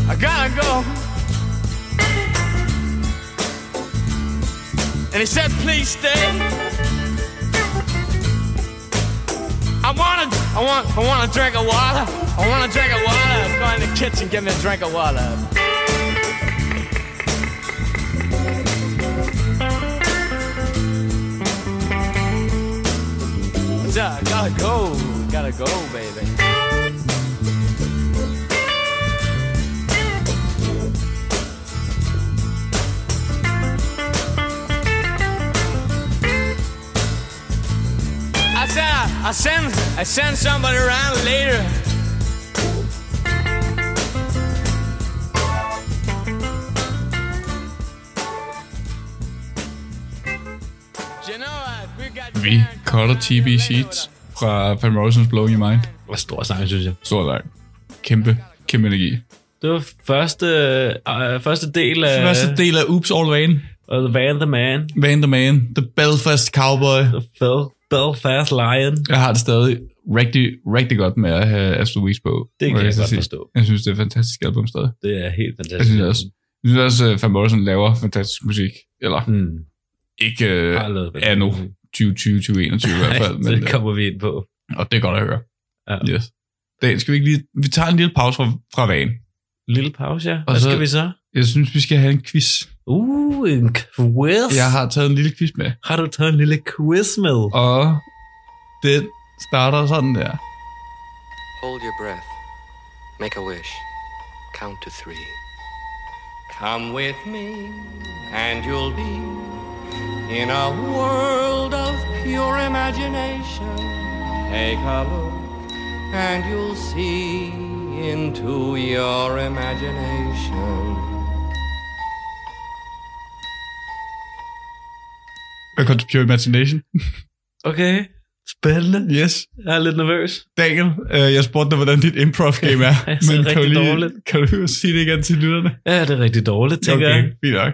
I gotta go. And he said, please stay. I wanna, I want, I want a drink of water. I want a drink of water. Go in the kitchen, give me a drink of water. Yeah, gotta go, gotta go, baby. I said I, I send I send somebody around later. You cutter TV Sheets fra Van Morrison's Blowing Your Mind. Det var stor sang, synes jeg. Stor lang. Kæmpe, kæmpe energi. Det var første, øh, første del af Første del af Oops All Van. af The Van the Man. Van the Man. The Belfast Cowboy. The Bel, Belfast Lion. Jeg har det stadig rigtig, rigtig godt med at have Astrid Weeks på. Det kan jeg så godt sige. forstå. Jeg synes, det er et fantastisk album stadig. Det er helt Jeg fantastisk. synes også, jeg synes også at Van Morrison laver fantastisk musik. Eller Mm. ikke øh, lavet anno 2020, 2021 i hvert fald. Nej, Men, det kommer vi ind på. øh, og det er godt at høre. Ja. Yes. Dan, skal vi ikke lige... Vi tager en lille pause fra, fra van. Lille pause, ja. Og Hvad så- skal vi så? Jeg synes, vi skal have en quiz. Uh, en quiz. Jeg har taget en lille quiz med. Har du taget en lille quiz med? Og den starter sådan der. Hold your breath. Make a wish. Count to three. Come with me, and you'll be in a world of pure imagination. Take a look, and you'll see into your imagination. Welcome to Pure Imagination. Okay, spændende. Yes. Jeg er lidt nervøs. Daniel, øh, jeg spurgte dig, hvordan dit improv game er. Jeg ser kan du, rigtig lige, dårligt. kan du sige det igen til lytterne? Ja, det er rigtig dårligt, tænker okay, jeg. fint nok.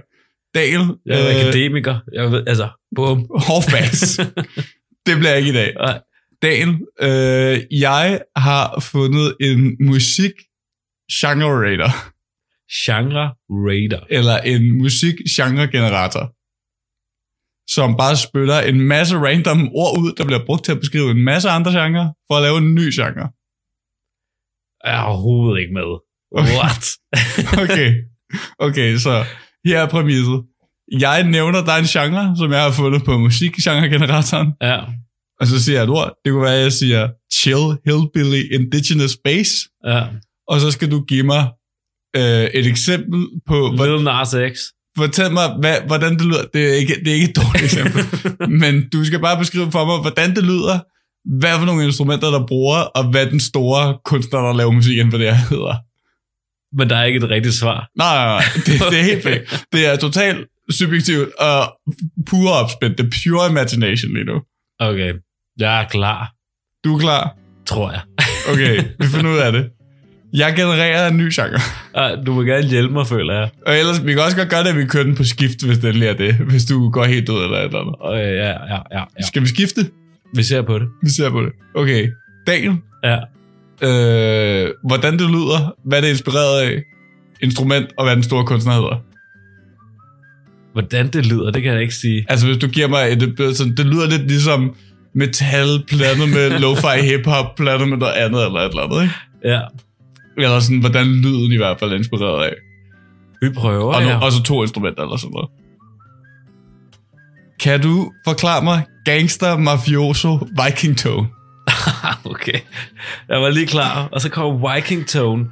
Daniel, Jeg er akademiker. Jeg ved, altså, bum. hårdfast. det bliver ikke i dag. Nej. Daniel, øh, jeg har fundet en musik genre rater, Genre Raider. eller en musik genre generator, som bare spytter en masse random ord ud, der bliver brugt til at beskrive en masse andre genrer, for at lave en ny genre. Jeg er overhovedet ikke med. Okay. What? Okay, okay så her er præmisset. Jeg nævner, der er en genre, som jeg har fundet på musikgenregeneratoren, ja, og så siger jeg et ord. Det kunne være, at jeg siger chill, hillbilly, indigenous bass, ja. og så skal du give mig øh, et eksempel på, Lil Nas X. fortæl mig, hvad, hvordan det lyder. Det er, ikke, det er ikke et dårligt eksempel, men du skal bare beskrive for mig, hvordan det lyder, hvad for nogle instrumenter, der bruger, og hvad den store kunstner, der laver musik inden for det her, hedder. Men der er ikke et rigtigt svar. Nej, nej, nej. Det, det er helt fake. Det er totalt subjektivt og pure opspændt. Det er pure imagination lige nu. Okay, jeg er klar, Du er klar? tror jeg. Okay, vi finder ud af det. Jeg genererer en ny genre. Ej, Du må gerne hjælpe mig, føler jeg. Og ellers, vi kan også godt gøre det, at vi kører den på skift, hvis det er det. Hvis du går helt ud eller et eller andet. Okay, ja, ja, ja, ja. Skal vi skifte? Vi ser på det. Vi ser på det. Okay. Daniel, Ja. Øh, hvordan det lyder, hvad det er inspireret af, instrument, og hvad den store kunstner hedder. Hvordan det lyder, det kan jeg ikke sige. Altså, hvis du giver mig et, det, sådan, det lyder lidt ligesom metal blandet med lo-fi hip-hop blandet med noget andet eller et eller andet, ikke? Ja, Eller sådan, hvordan lyden i hvert fald er inspireret af. vi prøver, Og, ja. og så to instrumenter eller sådan noget. Kan du forklare mig gangster, mafioso, viking tone? okay. Jeg var lige klar. Og så kommer Viking Tone.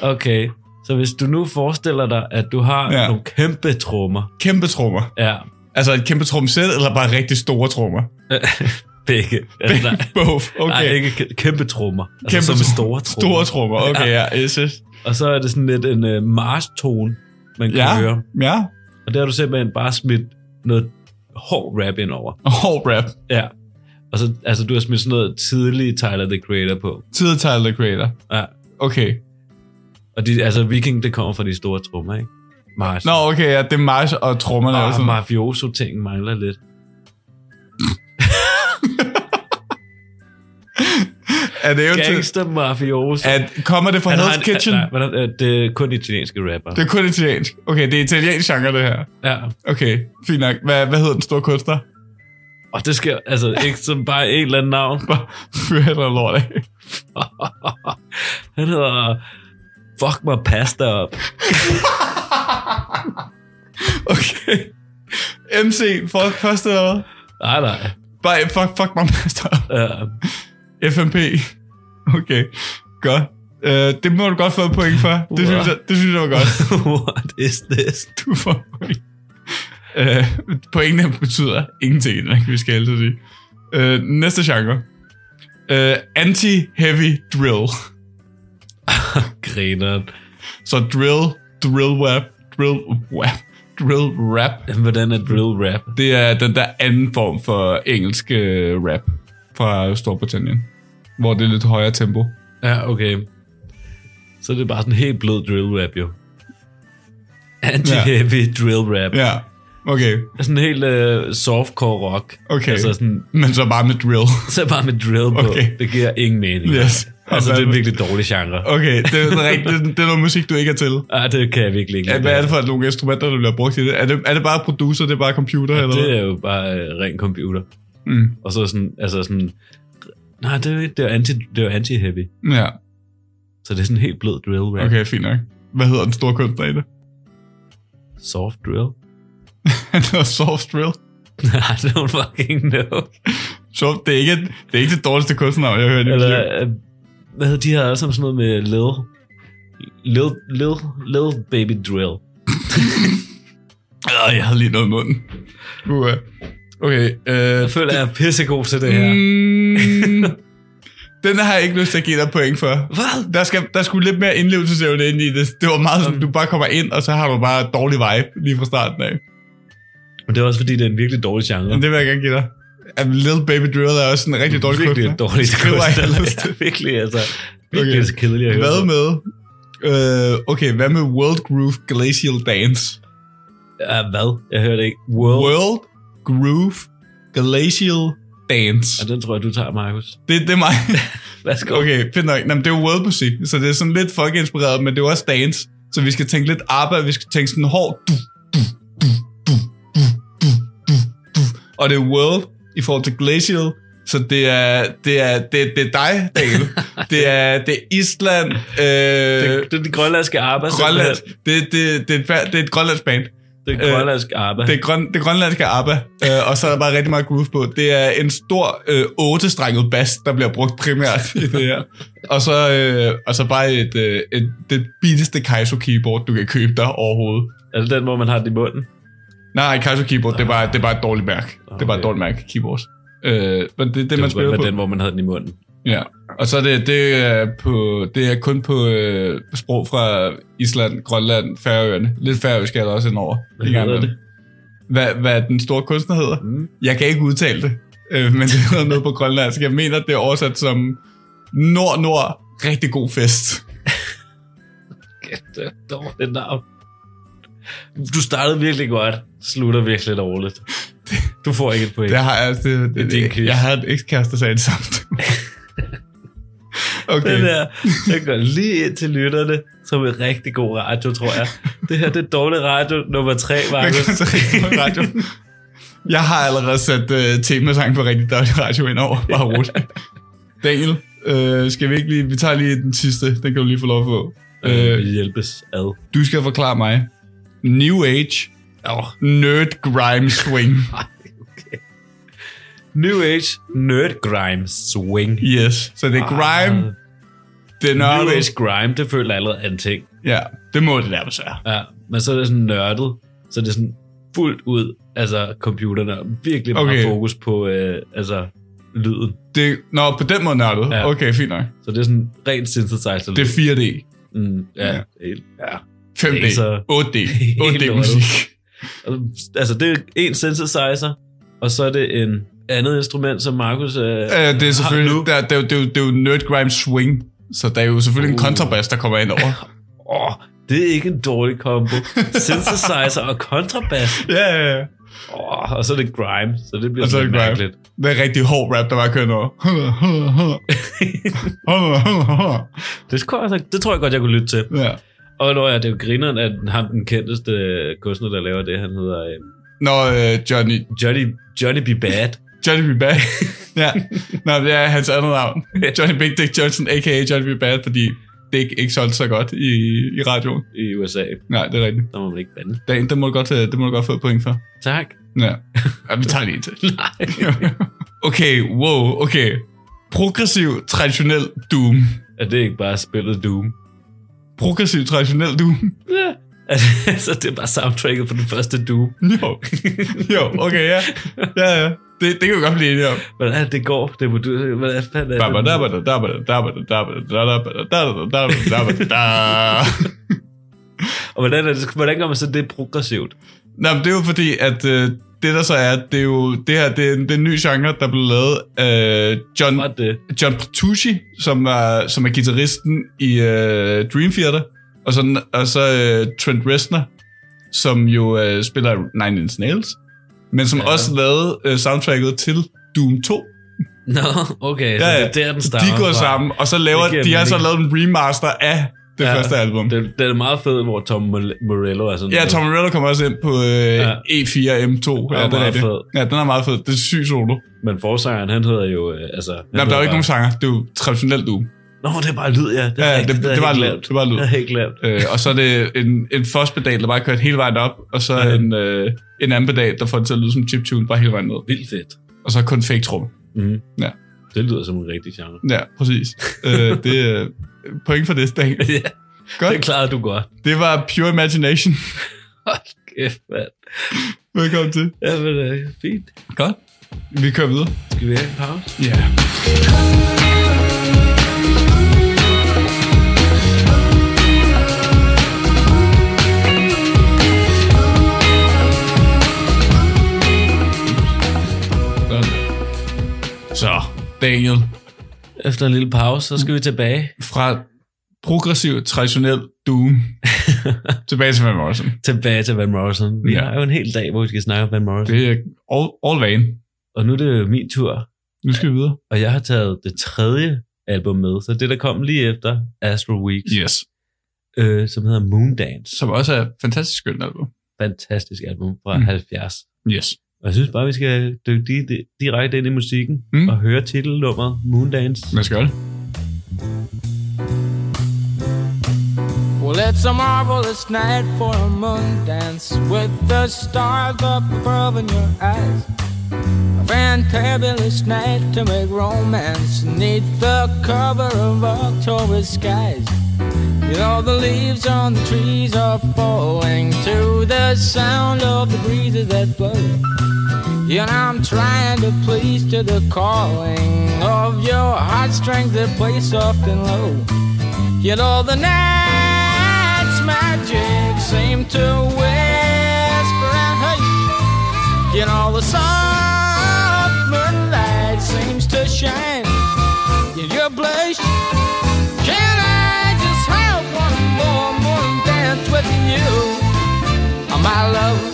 Okay. Så hvis du nu forestiller dig, at du har Ja. nogle kæmpe trommer. Kæmpe trommer. Ja. Altså et kæmpe tromsæt, eller bare rigtig store trommer? Begge. Altså, nej, Both. Okay. nej, ikke kæ- kæmpe trommer. Altså Kæmpe som store trommer. Store trommer. Okay, ja. Yes, yes. og så er det sådan lidt en uh, Mars-tone, man kan Ja. høre. Ja. Og der har du simpelthen bare smidt noget hård rap ind over. Hård rap. Ja. Og så, altså, du har smidt sådan noget tidlig Tyler, the Creator på. Tid Tyler, the Creator. Ja. Okay. Og de, altså, Viking, det kommer fra de store trommer, ikke? Mars. Nå, okay, ja, det er Mars og trommerne. og og sådan. mafioso-ting mangler lidt. Er det jo. Gangster mafioso. At, kommer det fra Han Hell's en- Kitchen? Nej, hvordan- øh, det er kun italienske rapper. Det er kun italiensk. Okay, det er italiensk genre, det her. Ja. Okay, fint nok. Hvad, hvad hedder den store kunstner? Og det skal altså ikke som bare en eller anden navn. Bare Fyr eller lort af. Han hedder Fuck my pasta up. Okay. MC, første eller hvad? Nej, nej. Bare fuck, fuck my master. Ja. FMP. Okay, godt. Uh, det må du godt få et point for. Det synes, jeg, det synes jeg var godt. What is this? Du får et point. Uh, pointene betyder ingenting, hvad vi skal altid sige. Uh, næste genre. Uh, Anti-heavy drill. Grineren. Så drill, drill rap, drill rap, drill rap. Hvordan er drill rap? Det er den der anden form for engelsk øh, rap fra Storbritannien. Hvor det er lidt højere tempo. Ja, okay. Så er det bare sådan helt blød drill rap, jo. Anti-heavy drill rap. Ja, okay. Sådan helt uh, softcore rock. Okay. Altså sådan, Men så bare med drill. så bare med drill på. Okay. Det giver ingen mening. Yes. Altså, det er en virkelig dårlig genre. Okay, det er, det, det er noget musik, du ikke er til. Ah, det kan jeg virkelig ikke Ja, hvad er det for nogle instrumenter, der bliver brugt i det? Er det, er det bare producer, det er bare computer? eller Det er jo bare uh, ren computer. Mm. Og så sådan, altså sådan... Nej, det er, det er anti, det er anti-heavy. Ja, Så det er sådan helt blød drill rap. okay, fint nok. Hvad hedder den store kunstner i det? Soft drill? Hedder Soft Drill. I don't fucking know. Soft, det er ikke, det er ikke det dårligste kunstnernavn, jeg har hørt i. Eller, øh, hvad hedder de her alle sammen sådan noget med Lil... Lil, Lil, Lil Baby Drill. Øh, jeg havde lige noget i munden. Uh, okay, øh, Jeg føler, jeg er pissegod til det her. Mm, den har jeg ikke lyst til at give dig point for. Hvad? Der, skal, der skulle lidt mere indlevelsesevne ind i det. Det var meget sådan, du bare kommer ind, og så har du bare dårlig vibe lige fra starten af. Men det er også fordi, det er en virkelig dårlig genre. Men det vil jeg gerne give dig. At Little Baby Drill er også en rigtig dårlig virkelig kunstner. en dårlig kunstner. Ja, virkelig, altså. Virkelig Okay. kedeligt at. Hvad med... Øh, okay, hvad med World Groove Glacial Dance? Ja, hvad? Jeg hørte ikke. World. World. Groove Glacial Dance. Ja, den tror jeg, du tager, Markus. Det, det er mig. Værsgo. Okay, fedt nok. Nå, men det er jo world musik, så det er sådan lidt folk-inspireret, men det er jo også dance. Så vi skal tænke lidt ABBA, vi skal tænke sådan hård. Du, du, Og det er world i forhold til glacial, så det er, det er, det, det er dig, Daniel. det er, det er Island, øh, Det, det er de grønlandske ABBA. Grønland. Det, det, det, er det er et grønlandsk band. Det er grønlandske ABBA. Det er, grøn, det er grønlandske ABBA, øh, og så er der bare rigtig meget groove på. Det er en stor øh, otte-strenget bass, der bliver brugt primært i det her. Og så, øh, og så bare et, øh, et, det billigste Kaizo keyboard, du kan købe der overhovedet. Er det den, hvor man har det i munden? Nej, Kaizo keyboard, det er bare, det bare et dårligt mærke. Det er bare et Okay. dårligt mærke, keyboard. Øh, men det er det, Det man var spiller på. den, hvor man havde den i munden. Ja. Og så er det, det, er på, det er kun på øh, sprog fra Island, Grønland, Færøerne. Lidt færøsk er der også indover. Hvad hedder det? Hvad, hvad den store kunstner hedder? Mm. Jeg kan ikke udtale det, øh, men det hedder noget på grønlandsk. Jeg mener, det er oversat som Nord-Nord, rigtig god fest. Det er dårligt navn. Du startede virkelig godt, slutter virkelig dårligt. Du får ikke et point. Det har jeg, det, det, Det jeg har en ekskæreste, der sagde det samme. okay. Den der, jeg går lige ind til lytterne, som er rigtig god radio, tror jeg. Det her, det er dårlig radio nummer tre, Markus. radio. Jeg har allerede sat uh, temasang på rigtig dårlig radio ind over. Bare roligt. Daniel, øh, skal vi ikke lige... Vi tager lige den sidste. Den kan du lige få lov at få. Øh, Øh, vi hjælpes ad. du skal forklare mig. New Age. Oh, Nerd Grime Swing. okay. New Age Nerd Grime Swing. Yes. Så det er grime. Ah, Det er New nørdet. Age Grime, det føler jeg allerede er en ting. Ja, det må det nærmest være. Ja, men så er det sådan nørdet, så det er sådan fuldt ud, altså computerne, og virkelig meget Okay. fokus på, øh, altså lyden. Det, nå, på den måde nørdet. Ja. Okay, fint nok. Så det er sådan rent synthesizer. Det er 4D. Mm, ja, Ja. ja. 5D, Det er så 8D, helt 8D lortet. musik. Altså, det er en synthesizer, og så er det en andet instrument, som Markus... Øh, Øh, det er selvfølgelig, nu. der, det, er, det, er, det er jo Nerd Grime Swing, så der er jo selvfølgelig en Uh. kontrabas, der kommer ind over. Åh, det er ikke en dårlig kombo. Synthesizer og kontrabas. ja, ja, ja. Åh, og så er det grime, så det bliver så lidt mærkeligt. Det er rigtig hård rap, der bare kører over. det, tror jeg, det tror jeg godt, jeg kunne lytte til. ja. Og når jeg, det er jo grineren, at ham, den kendteste øh, kunstner, der laver det, han hedder øh, Når øh, Johnny, Johnny, Johnny B. Bad. Johnny B. Bad. ja, Nå, det er hans andet navn. Johnny Big Dick Johnson, a.k.a. Johnny B. Bad, fordi Dick ikke solgte så godt i, i radioen. i USA. Nej, det er rigtigt. Der må man ikke bande. Det, det, må du godt, øh, det må du godt få et point for. Tak. Ja. ja vi tager lige en til. Nej. okay, wow, okay. Progressiv, traditionel Doom. er det ikke bare spillet Doom? progressiv traditionel Doom. Ja. altså, det er bare soundtracket på den første Doom. Jo, jo okay, ja. Ja, ja. Det, det kan vi godt blive enige om. Hvordan er det går? Det må du... Hvordan fanden er det? Og hvordan, er det, hvordan gør man så det progressivt? Nå, men det er jo fordi, at øh, det der så er, det er jo, det her, det er, det er en ny genre, der blev lavet af John, det? John Petrucci, som er, som er gitarristen i øh, Dream Theater, og så, og så øh, Trent Reznor, som jo øh, spiller Nine Inch Nails, men som Ja. også lavede øh, soundtracket til Doom 2. Nå, okay, så Ja, det ja. er der, den Så stammer de går fra. sammen, og så laver Det de har så lavet en remaster af det ja, første album. Det, det er meget fedt, hvor Tom Morello er sådan Ja. Tom Morello kommer også ind på øh, Ja. ja. E4M2. Ja, er den er meget det. fed. Ja, den er meget fed. Det er syg solo. Men forsangeren, han hedder jo... Øh, altså, han Nej, der er jo ikke nogen sanger. Det er jo traditionelt Doom. Nå, det er bare lyd, ja. Det er Ja, ja, rigtigt. det, det, det, var lyd. Det var lyd. Det er helt glemt. Øh, og så er det en, en fosspedal, der bare kørt hele vejen op, og så Ja. en, øh, en anden pedal, der får det til at lyde som chiptune, bare hele vejen ned. Vildt fedt. Og så kun fake trum. Mm. Ja. Det lyder som en rigtig genre. Ja, præcis. øh, det er point for det, Daniel. ja, Godt. det klarede du godt. Det var Pure Imagination. Hold kæft, mand. Velkommen til. Ja, men øh, fint. Godt. Vi kører videre. Skal vi have en pause? Ja. Yeah. Så, Daniel, Efter en lille pause, så skal vi tilbage. fra progressiv, traditionel Doom, tilbage til Van Morrison. Tilbage til Van Morrison. Vi Ja. har jo en hel dag, hvor vi skal snakke om Van Morrison. Det er all, all van. Og nu er det min tur, Nu skal vi videre. og jeg har taget det tredje album med. Så det, der kom lige efter Astro Weeks, Yes. øh, som hedder Moondance. Som også er et fantastisk skønt album. Fantastisk album fra mm. 70. Yes. Og jeg synes bare, vi skal dykke di- di- direkte ind i musikken Mm. og høre titelnummeret Moondance. Lad os gøre det. Well, it's a marvelous night for a moon dance with the stars up above in your eyes. A fantabulous night to make romance neath the cover of October skies. You know, the leaves on the trees are falling to the sound of the breezes that blow. And I'm trying to please to the calling of your heartstrings that play soft and low. You know the night's magic seem to whisper and hush. You know the soft moonlight seems to shine in your blush. Can I just have one more moon dance with you, oh, my love?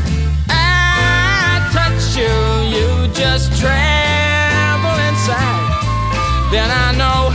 just tremble inside. Then I know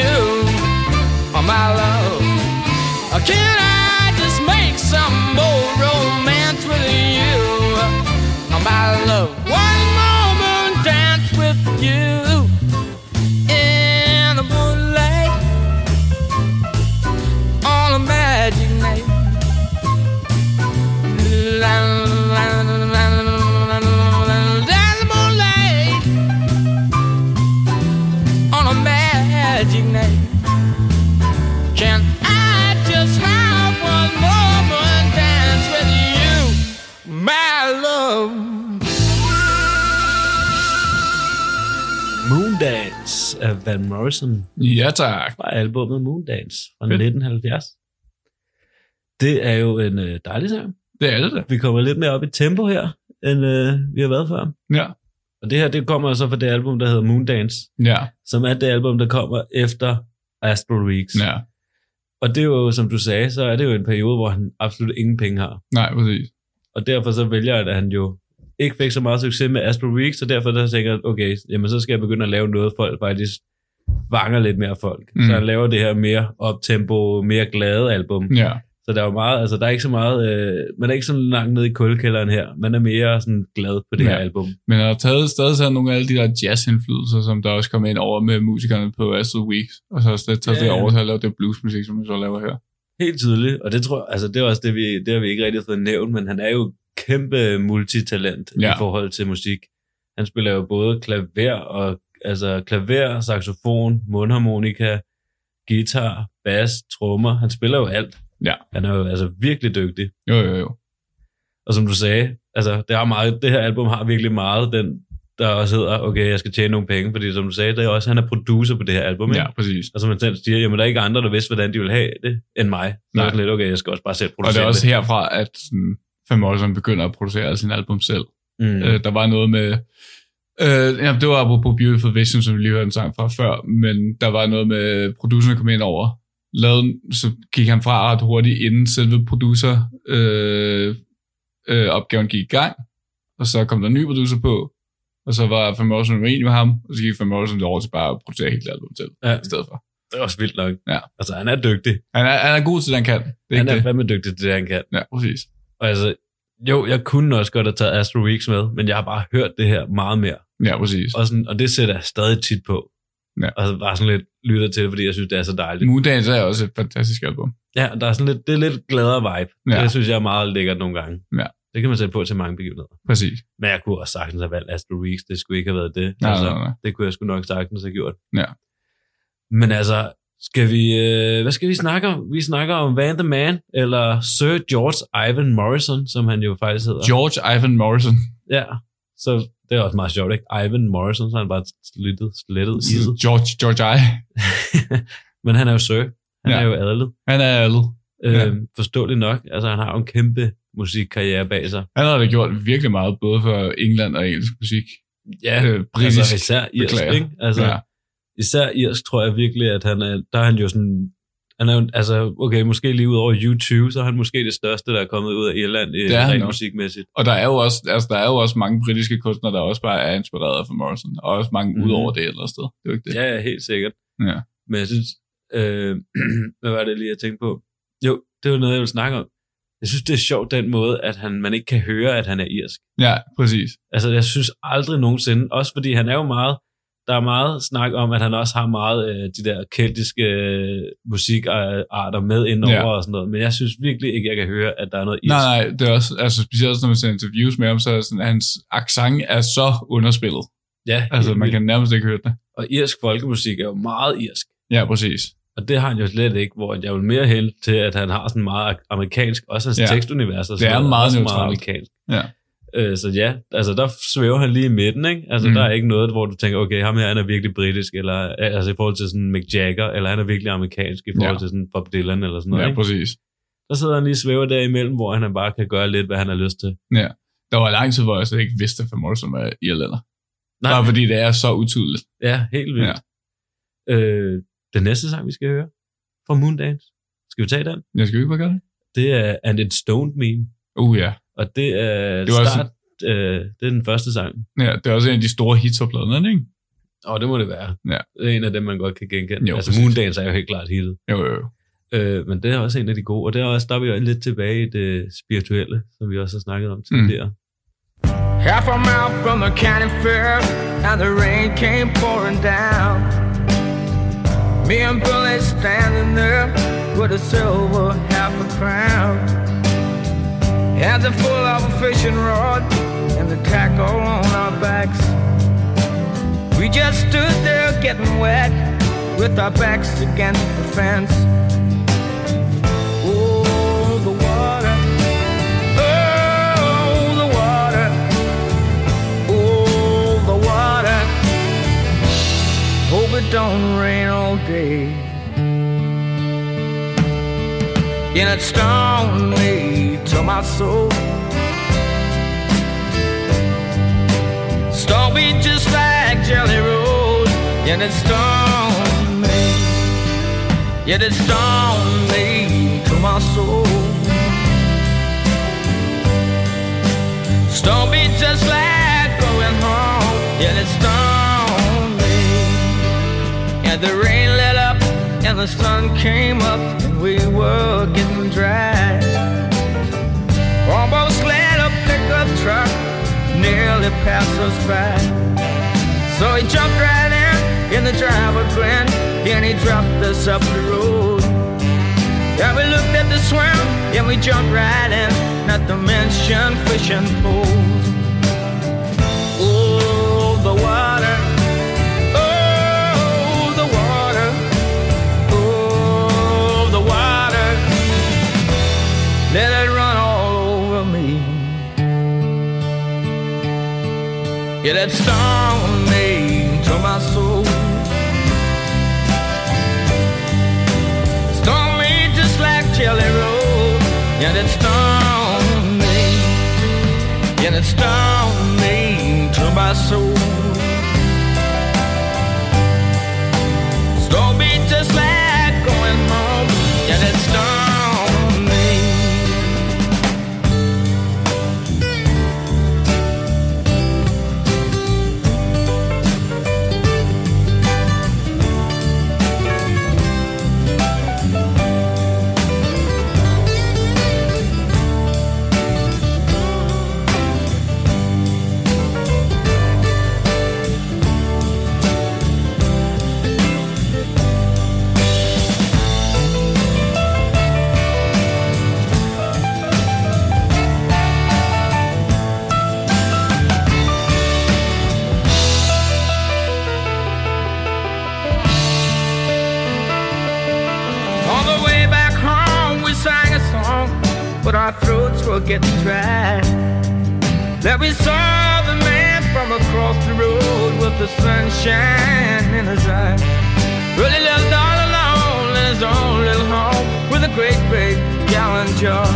you, oh my love? Can I just make some Morrison Ja, tak. fra albumet Moondance fra Fedt. 1970. Det er jo en øh, dejlig sang. Det er det da. Vi kommer lidt mere op i tempo her, end øh, vi har været før. Ja. Og det her, det kommer så fra det album, der hedder Moondance, Ja. som er det album, der kommer efter Astral Weeks. Ja. Og det er jo, som du sagde, så er det jo en periode, hvor han absolut ingen penge har. Nej, præcis. Og derfor så vælger jeg, at han jo ikke fik så meget succes med Astral Weeks, og derfor der tænker jeg, okay, jamen så skal jeg begynde at lave noget, folk faktisk fanger lidt mere folk. Mm. Så han laver det her mere optempo, mere glade album. Ja. Så der er jo meget, altså der er ikke så meget, øh, man er ikke så langt nede i kulkælderen her. Man er mere sådan glad på det Ja. her album. Men han har taget stadig taget nogle af alle de der jazz-indflydelser, som der også kommer ind over med musikerne på Astral Weeks, og så har stadig taget Ja, det over til at lave det bluesmusik, som vi så laver her. Helt tydeligt, og det tror jeg, altså det er også det, vi, det har vi ikke rigtig fået nævnt, men han er jo kæmpe multitalent. Ja. i forhold til musik. Han spiller jo både klaver og altså klaver, saxofon, mundharmonika, guitar, bass, trommer. Han spiller jo alt. Ja. Han er jo altså virkelig dygtig. Jo, jo, jo. Og som du sagde, altså det, er meget, det her album har virkelig meget den, der også hedder, okay, jeg skal tjene nogle penge, fordi som du sagde, det er også, han er producer på det her album, ikke? Ja, præcis. Og som han selv siger, jamen der er ikke andre, der vidste, hvordan de vil have det, end mig. Så er det lidt, okay, jeg skal også bare selv Og producere det er også herfra, at sådan, Van Morrison begynder at producere sine album selv. Mm. Øh, der var noget med... Øh, ja, det var apropos Beautiful Vision, som vi lige hørte en sang fra før, men der var noget med, producerne kom ind over, lavede, så gik han fra ret hurtigt, inden selve producer øh, øh, opgaven gik i gang, og så kom der en ny producer på, og så var Van Morrison uenig med ham, og så gik Van Morrison over til bare at producere hele albumet selv, Ja. i stedet for. Det er også vildt nok. Ja. Altså, han er dygtig. Han er, han er god til, det han kan. Det er Han er det. fandme dygtig til det, han kan. Ja, præcis. Og altså, jo, jeg kunne også godt have taget Astro Weeks med, men jeg har bare hørt det her meget mere. Ja, præcis. Og, sådan, og det sætter jeg stadig tit på. Ja. Og bare sådan lidt lytter til det, fordi jeg synes, det er så dejligt. Moondance er også et fantastisk album. Ja, der er sådan lidt, det er lidt gladere vibe. Ja. Det synes jeg er meget lækkert nogle gange. Ja. Det kan man sætte på til mange begivenheder. Præcis. Men jeg kunne også sagtens have valgt Astro Weeks. Det skulle ikke have været det. Nej, altså, nej, nej. Det kunne jeg sgu nok sagtens have gjort. Ja. Men altså, skal vi, øh, hvad skal vi snakke om? Vi snakker om Van the Man, eller Sir George Ivan Morrison, som han jo faktisk hedder. George Ivan Morrison. Ja, så det er også meget sjovt, ikke? Ivan Morrison, så han bare slettet, slettet i det. George, George I. Men han er jo Sir. Han Ja. er jo adlet. Han er alle. Øh, Ja. Forståeligt nok. Altså, han har jo en kæmpe musikkarriere bag sig. Han har da gjort virkelig meget, både for England og engelsk musik. Ja, Øh, britisk. altså især irsk, ikke? Altså, Ja. Især irsk tror jeg virkelig, at han er, der er han jo sådan, han er jo, altså, okay, måske lige ud over YouTube, så er han måske det største, der er kommet ud af Irland i Det er rent musikmæssigt. Og der er, jo også, altså, der er jo også mange britiske kunstnere, der også bare er inspireret af Morrison. Og også mange Mhm. ud over det et eller sted. Det er jo ikke det. Ja, ja, helt sikkert. Ja. Men jeg synes, øh, hvad var det lige, jeg tænkte på? Jo, det var noget, jeg ville snakke om. Jeg synes, det er sjovt den måde, at han, man ikke kan høre, at han er irsk. Ja, præcis. Altså, jeg synes aldrig nogensinde, også fordi han er jo meget, der er meget snak om, at han også har meget øh, de der keltiske øh, musikarter med indover Ja. og sådan noget, men jeg synes virkelig ikke, jeg kan høre, at der er noget irsk. Nej, nej, det er også, altså specielt når man ser interviews med ham, så er sådan, hans accent er så underspillet. Ja, Altså, man kan nærmest ikke høre det. Og irsk folkemusik er jo meget irsk. Ja, præcis. Og det har han jo slet ikke, hvor jeg vil mere hælde til, at han har sådan meget amerikansk, også hans Ja. tekstunivers. Og Det er meget neutralt. amerikansk. Ja. Øh, så ja, altså der svæver han lige i midten, ikke? Altså Mm. der er ikke noget, hvor du tænker, okay, ham her han er virkelig britisk, eller altså i forhold til sådan Mick Jagger, eller han er virkelig amerikansk i forhold Ja. ja. til sådan Bob Dylan eller sådan noget, Ja, ikke? præcis. Der sidder han lige svæver derimellem, hvor han bare kan gøre lidt, hvad han har lyst til. Der var lang tid, hvor jeg slet ikke vidste, at Morrison var irlænder. Nej. Bare fordi det er så utydeligt. Ja, helt vildt. Ja. Øh, den næste sang, vi skal høre fra Moondance, skal vi tage den? Jeg skal ikke bare gøre det. Det er And It Stoned Me, Uh, ja. Og det er, Det var start, øh, det er den første sang. ja. Det er også en af de store hits på pladen, ikke? Og det må det være. Ja. Det er en af dem, man godt kan genkende. Jo, altså præcis. Moondance er jo helt klart hittet. Jo, jo, jo. Øh, men det er også en af de gode, og det er også, der er vi jo lidt tilbage i det spirituelle, som vi også har snakket om tidligere. Mm. Half a mile from the county fair, and the rain came pouring down. Me and Billy standing there with a silver half a crown. Hands are full of a fishing rod and the tackle on our backs. We just stood there getting wet with our backs against the fence. Oh, the water. Oh, the water. Oh, the water. Hope it don't rain all day. And it stung me to my soul. Stung me just like Jelly Roll. And it stung me. Yet it stung me to my soul. Stung me just like going home. Yet it stung me. And the rain let and the sun came up and we were getting dry. Almost let a pickup truck nearly pass us by. So he jumped right in and the driver grinned and he dropped us up the road. Yeah, we looked at the swim and we jumped right in, not to mention fishing poles. Yeah, that stung me to my soul. Stung me just like Jelly Roll. Yeah, that stung me. Yeah, that stung me to my soul. Were getting dry. Then we saw the man from across the road with the sunshine in his eyes. Really lived all alone in his own little home with a great big gallon jar.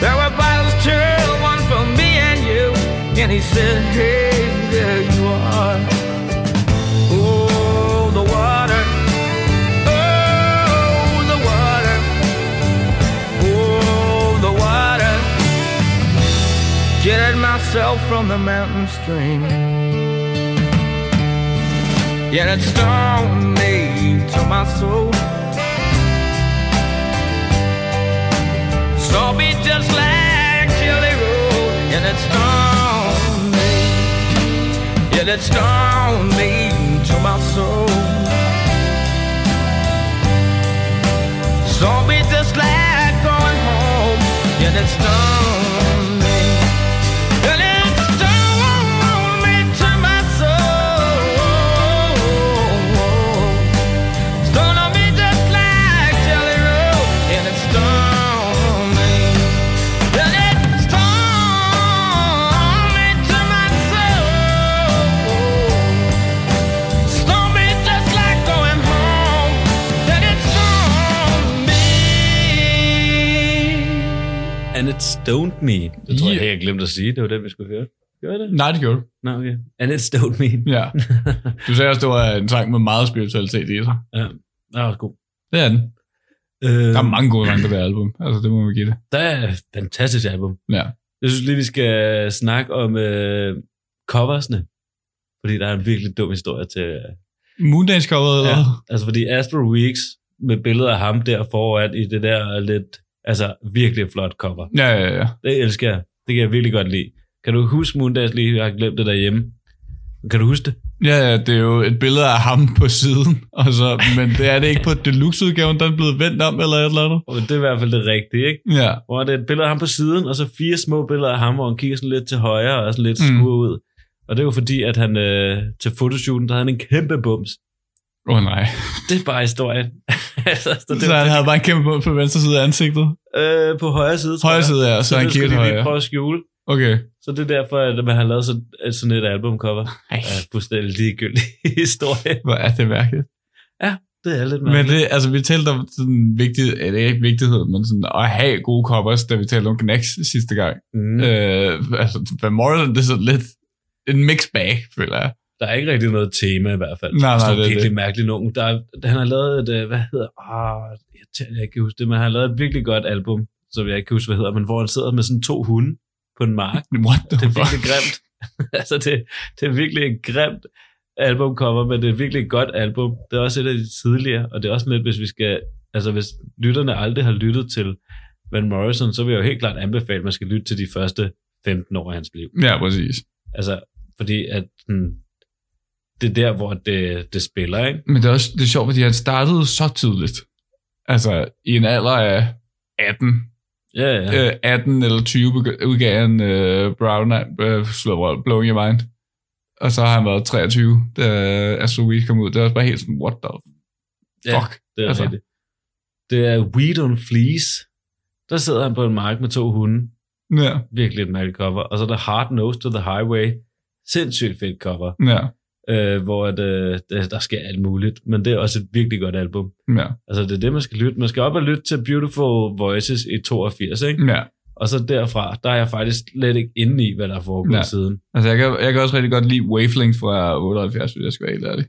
There were bottles too, one for me and you. And he said, Hey, there you are. Myself from the mountain stream. Yet it stung me to my soul. Stung me just like Jelly Roll. And it stung me. Yet it stung me to my soul. Stung me just like going home. Yet it stung It Stoned Me. Det tror Ja. jeg, jeg glemte at sige. Det var det, vi skulle høre. Gør det? Nej, det gjorde du. Nå, okay. And It Stoned Me. Ja. Du sagde også, det var en sang med meget spiritualitet i sig. ja. Det var også god. Det er den. Øh, Der er mange gode sange på det album. Altså, det må man give det. der er et fantastisk album. Ja. Jeg synes lige, vi skal snakke om øh, coversne. Fordi der er en virkelig dum historie til... Øh, Moondance coveret, eller? ja, altså fordi Astro Weeks med billeder af ham der foran i det der lidt... Altså virkelig flot cover. Ja, ja, ja. Det elsker jeg. Det kan jeg virkelig godt lide. Kan du huske Moondance lige? Jeg har glemt det derhjemme. Kan du huske det? Ja, ja, det er jo et billede af ham på siden, og så, men det er det ikke på deluxe-udgaven, der er blevet vendt om eller et eller andet. Og det er i hvert fald det rigtige, ikke? Ja, Hvor det er et billede af ham på siden, og så fire små billeder af ham, hvor han kigger sådan lidt til højre og sådan lidt Mm. mm. skur ud. Og det er jo fordi, at han øh, til fotoshooten, der havde han en kæmpe bums. Åh oh, nej. Det er bare historien. altså, så det Så han havde bare en kæmpe på venstre side af ansigtet. øh, på højre side, tror Højre side, ja, så, han det kigger til højre. prøve at skjule. Okay. Så det er derfor, at man har lavet sådan, sådan et albumcover. Ej, Ja, fuldstændig ligegyldig historie. hvor er det mærkeligt. Det er lidt Men mærkeligt. det, altså, vi talte om sådan vigtigt, eller ikke vigtighed, men sådan at have gode covers, da vi talte om Knacks sidste gang. Mm. Øh, altså, Van Morrison, det er sådan lidt en mixed bag, føler jeg. Der er ikke rigtig noget tema i hvert fald. Nej, nej, det er virkelig det. mærkelig nogen. Der er, han har lavet et, øh, hvad hedder, ah, jeg, kan huske det, men han har lavet et virkelig godt album, som jeg ikke kan huske, hvad hedder, men hvor han sidder med sådan to hunde på en mark. What the Det er virkelig grimt. altså, det, det er virkelig et grimt albumcover, men det er virkelig et godt album. Det er også et af de tidligere, og det er også lidt, hvis vi skal, altså hvis lytterne aldrig har lyttet til Van Morrison, så vil jeg jo helt klart anbefale, at man skal lytte til de første 15 år af hans liv. Ja, præcis. Altså, fordi at sådan, det er der, hvor det, det spiller, ikke? Men det er også det er sjovt, fordi han startede så tidligt. Altså, i en alder af 18. Ja, ja. Øh, 18 eller 20 begy- udgav han øh, Brown øh, Blowing Your Mind. Og så har han været 23, da Astro Week kom ud. Det er også bare helt sådan, what the ja fuck? det er altså. altså. rigtigt. Det er Weed on Fleece. Der sidder han på en mark med to hunde. Ja, Virkelig et mærkeligt cover. Og så er der Hard Nose to the Highway. Sindssygt fedt cover. ja, Øh, hvor at, øh, der, sker alt muligt. Men det er også et virkelig godt album. ja, Altså det er det, man skal lytte. Man skal op og lytte til Beautiful Voices i 82, ikke? ja. Og så derfra, der er jeg faktisk slet ikke inde i, hvad der er foregået Ja. siden. Altså, jeg kan, jeg kan også rigtig godt lide Wavelength fra 78, hvis jeg skal være helt ærlig.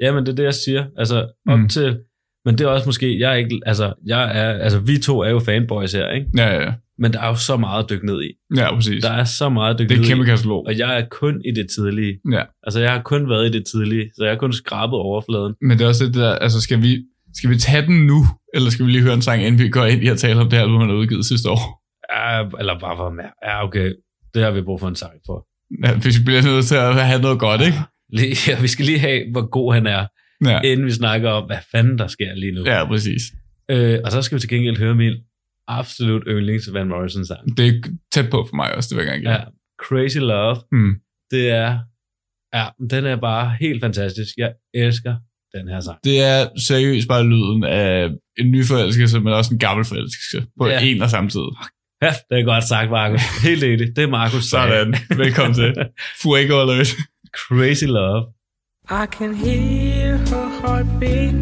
Ja, men det er det, jeg siger. Altså, op mm. til... Men det er også måske... Jeg er ikke... Altså, jeg er, altså, vi to er jo fanboys her, ikke? Ja, ja, ja. Men der er jo så meget at dykke ned i. Ja, præcis. Der er så meget at dykke Det er ned et kæmpe i. katalog. Og jeg er kun i det tidlige. Ja. Altså, jeg har kun været i det tidlige, så jeg har kun skrabet overfladen. Men det er også det der, altså skal vi, skal vi tage den nu, eller skal vi lige høre en sang, inden vi går ind i at tale om det album, han har udgivet sidste år? Ja, eller bare for mere. Ja, okay. Det har vi brug for en sang for. Ja, hvis vi bliver nødt til at have noget godt, ikke? Lige, ja, vi skal lige have, hvor god han er, Ja, inden vi snakker om, hvad fanden der sker lige nu. ja præcis. Øh, og så skal vi til gengæld høre min absolut yndlings Van Morrison sang. Det er tæt på for mig også, det vil jeg gerne give. Ja, Crazy Love. Mm. Det er, ja, den er bare helt fantastisk. Jeg elsker den her sang. Det er seriøst bare lyden af en ny forelskelse, men også en gammel forelskelse på Ja. en og samme tid. Ja, det er godt sagt, Markus. Helt enig. Det er Markus. Sådan. Velkommen til. Fuego alert. Crazy Love. I can hear her heartbeat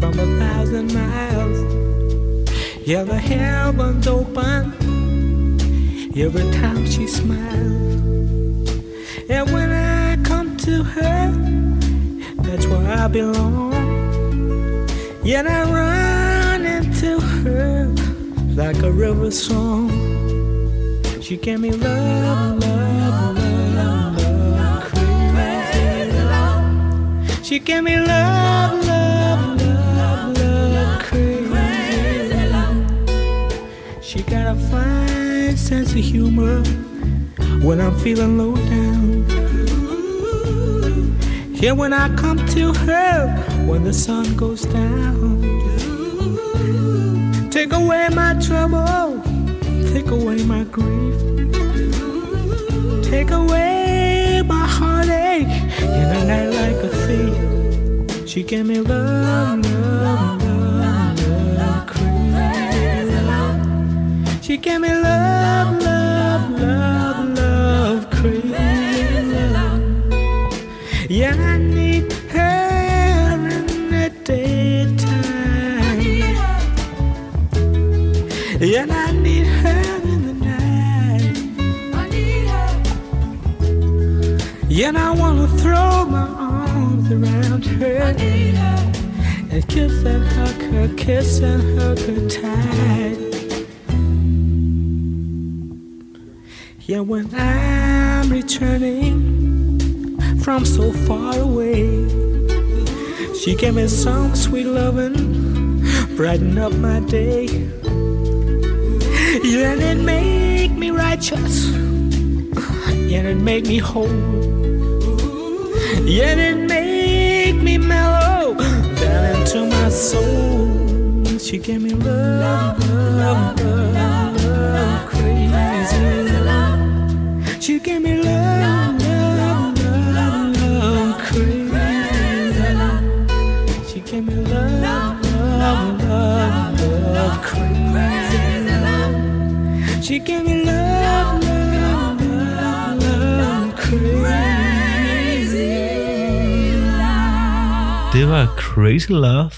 from a thousand miles. Yeah, the heavens open every time she smiles. And when I come to her, that's where I belong. Yet I run into her like a river song. She gave me love, love, love, love, crazy love. She gave me love, love, She got a fine sense of humor when I'm feeling low down. Yeah, when I come to her when the sun goes down. Take away my trouble, take away my grief, take away my heartache in a night like a thief. She gave me love, love, love, She gave me love, love, love, love, crazy love. Yeah, I need her in the daytime. Yeah, I need her in the night. Yeah, I wanna throw my arms around her. And kiss and hug her, kiss and hug her tight. Yeah, when I'm returning from so far away, she gave me some sweet loving, brighten up my day. Yeah, and it make me righteous, Yeah, and it make me whole. Yet it make me mellow down into my soul. She gave me love, love, love, love, crazy love. She gave me love, love, love, love, crazy love. She gave me love, love, love, love, crazy love. She gave me love, love, love, love, crazy love. Det var Crazy Love.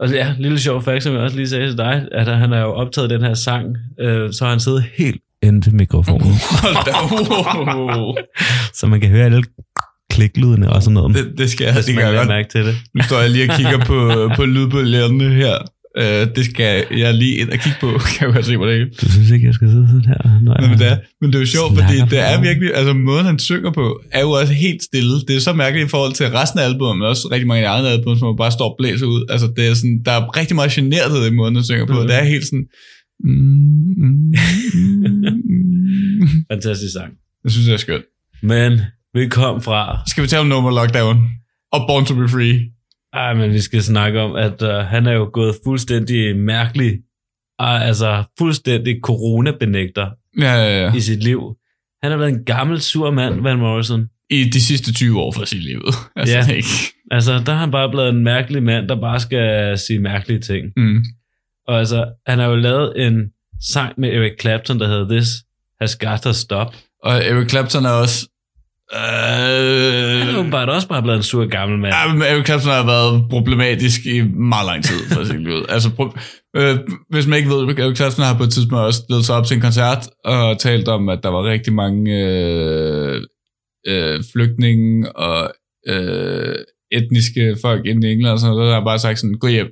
Og ja, lille sjov fact, som jeg også lige sagde til dig, at han har jo optaget den her sang, øh, så har han siddet helt ind til mikrofonen, så man kan høre alle kliklydene og sådan noget. Det, det skal jeg, det kan jeg godt. mærke til det. Nu står jeg lige og kigger på, på lydbølgerne her. Uh, det skal jeg lige ind og kigge på, kan jeg godt se på det. Du synes ikke, jeg skal sidde sådan her? Nå, men, det er, men det er jo sjovt, fordi det er virkelig, altså måden han synger på, er jo også helt stille. Det er så mærkeligt i forhold til resten af albumet, men også rigtig mange andre album, som man bare står og blæser ud. Altså det er sådan, der er rigtig meget generet i måden, han synger på. Mhm. Det er helt sådan... Mm, mm, mm. Fantastisk sang. Jeg synes, det er skønt. Men vi kom fra... Skal vi tale om Nummer Lockdown? Og Born to be Free? Ej, men vi skal snakke om, at uh, han er jo gået fuldstændig mærkelig, uh, altså fuldstændig coronabenægter Ja, ja, ja. i sit liv. Han har været en gammel, sur mand, Van Morrison. I de sidste 20 år fra sit liv. Altså, ja. ikke. Altså, der har han bare blevet en mærkelig mand, der bare skal sige mærkelige ting. Mm. Og altså, han har jo lavet en sang med Eric Clapton, der hedder This Has Got To Stop. Og Eric Clapton er også... Han er Øh, åbenbart også bare blevet en sur gammel mand. Ja, men Eric Clapton har været problematisk i meget lang tid for sit liv. Altså, pro- øh, hvis man ikke ved, Eric Clapton har på et tidspunkt også stillet sig op til en koncert og talt om, at der var rigtig mange øh, øh, flygtninge og øh, etniske folk inde i England og sådan noget. Der har bare sagt sådan, gå hjem,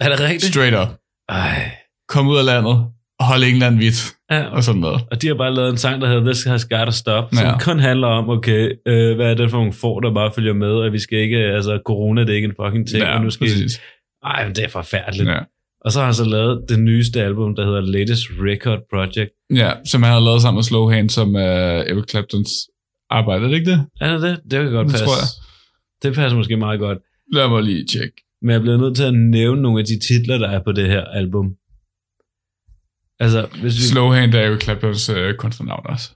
Er det rigtigt? straight up, Ej. kom ud af landet og hold England hvidt Ja, og sådan noget. og de har bare lavet en sang, der hedder This Has Got To Stop, som Ja. kun handler om, okay, øh, hvad er det for nogle får, der bare følger med, og vi skal ikke, altså corona, det er ikke en fucking ting, og nu skal præcis. Ej, men det er forfærdeligt. Ja. Og så har han så lavet det nyeste album, der hedder Latest Record Project. ja, som han har lavet sammen med Slowhand, som er Eric Claptons arbejde, er det ikke det? Er det det? Det kan godt Det passe. tror jeg. Det passer måske meget godt. Lad mig lige tjekke. Men jeg bliver nødt til at nævne nogle af de titler, der er på det her album. Altså, hvis vi... Slowhand er Eric Claptons øh, kunstnernavn også.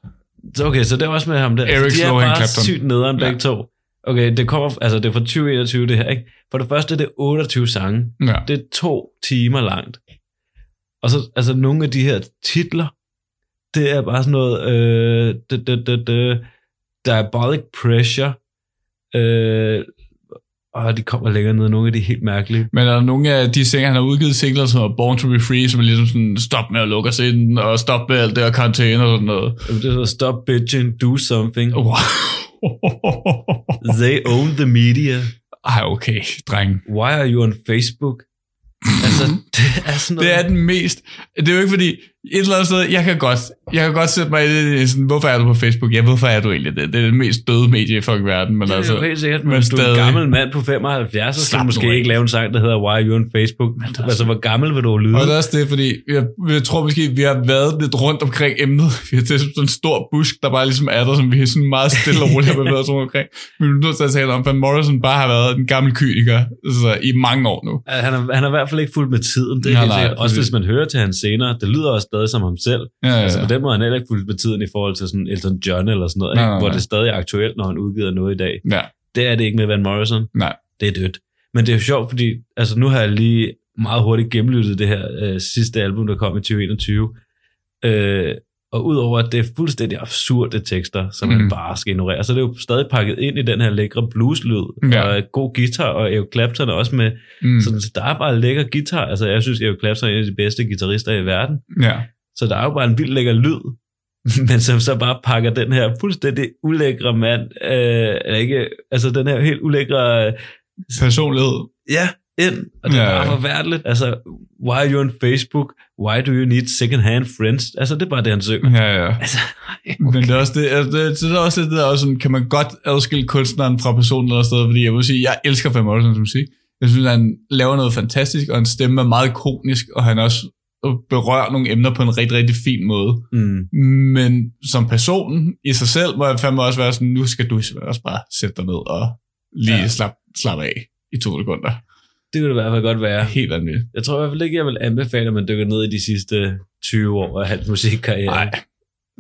Så Okay, så det er også med ham der. Eric Så de er Slohan bare Clapton. sygt nederen begge Ja. to. Okay, det kommer, altså det er fra 2021 det her, ikke? For det første, det er 28 sange. Ja. Det er to timer langt. Og så, altså nogle af de her titler, det er bare sådan noget, øh, det, det, det, det, Diabolic Pressure, øh, og de kommer længere ned, nogle af de helt mærkelige. Men er der nogle af de sanger, han har udgivet singler, som er Born to be Free, som er ligesom sådan, stop med at lukke os ind, og stop med alt det og karantæne og sådan noget. Det hedder Stop Bitching, Do Something. Wow. They own the media. Ej, okay, dreng. Why are you on Facebook? altså, det er sådan noget... Det er den mest... Det er jo ikke fordi... Et eller andet sted, jeg kan godt, jeg kan godt sætte mig i sådan, hvorfor er du på Facebook? Ja, hvorfor er du egentlig det? Det er det mest døde medie i fucking verden, men Det er altså... jo helt sikkert, men men du er en gammel mand på 75, så skal du måske ikke lave en sang, der hedder Why you on Facebook? er Altså, hvor gammel vil du lyde? Og det er også det, fordi jeg, jeg tror måske, vi har været lidt rundt omkring emnet. Vi har til sådan en stor busk, der bare ligesom er der, som vi er sådan meget stille og roligt har bevæget rundt omkring. Men vi er nødt til at tale om, at Morrison bare har været en gammel kyniker altså, i mange år nu. Altså, Han er, han er i hvert fald ikke fuldt med tiden. Det er helt nej. Også hvis man hører til hans scener, det lyder også stadig som ham selv. Ja, ja, Altså, ja. på den måde han heller ikke fuldt med tiden i forhold til sådan Elton John eller sådan noget, Nej, ikke? nej, hvor nej. det stadig er aktuelt, når han udgiver noget i dag. ja. Det er det ikke med Van Morrison. Nej. Det er dødt. Men det er jo sjovt, fordi altså, nu har jeg lige meget hurtigt gennemlyttet det her øh, sidste album, der kom i 2021. Øh, og udover at det er fuldstændig absurde tekster, som mm. Man bare skal ignorere, så er det jo stadig pakket ind i den her lækre blueslyd, Ja. og god guitar, og Eric Clapton er også med. Mm. Så der er bare lækker guitar. Altså, jeg synes, Eric Clapton er en af de bedste guitarister i verden. ja. Så der er jo bare en vild lækker lyd. men som så bare pakker den her fuldstændig ulækre mand, øh, eller ikke, altså den her helt ulækre, øh, Personlighed. ja, ind, og det er Ja, bare forfærdeligt. Altså, why are you on Facebook? Why do you need second-hand friends? Altså, det er bare det, han synger. Ja, ja. Altså, Men det er også det, altså det, det er også det der, også sådan, kan man godt adskille kunstneren fra personen eller sted, fordi jeg vil sige, jeg elsker Van Morrisons musik. Jeg synes, han laver noget fantastisk, og hans stemme er meget ikonisk, og han også berører nogle emner på en rigtig, rigtig fin måde. mm, Men som person i sig selv, må jeg fandme også være sådan, nu skal du også bare sætte dig ned og lige ja. slappe slap af i to sekunder. Det kunne det i hvert fald godt være. Helt vanvittigt. Jeg tror i hvert fald ikke, jeg vil anbefale, at man dykker ned i de sidste 20 år af hans musikkarriere. Nej.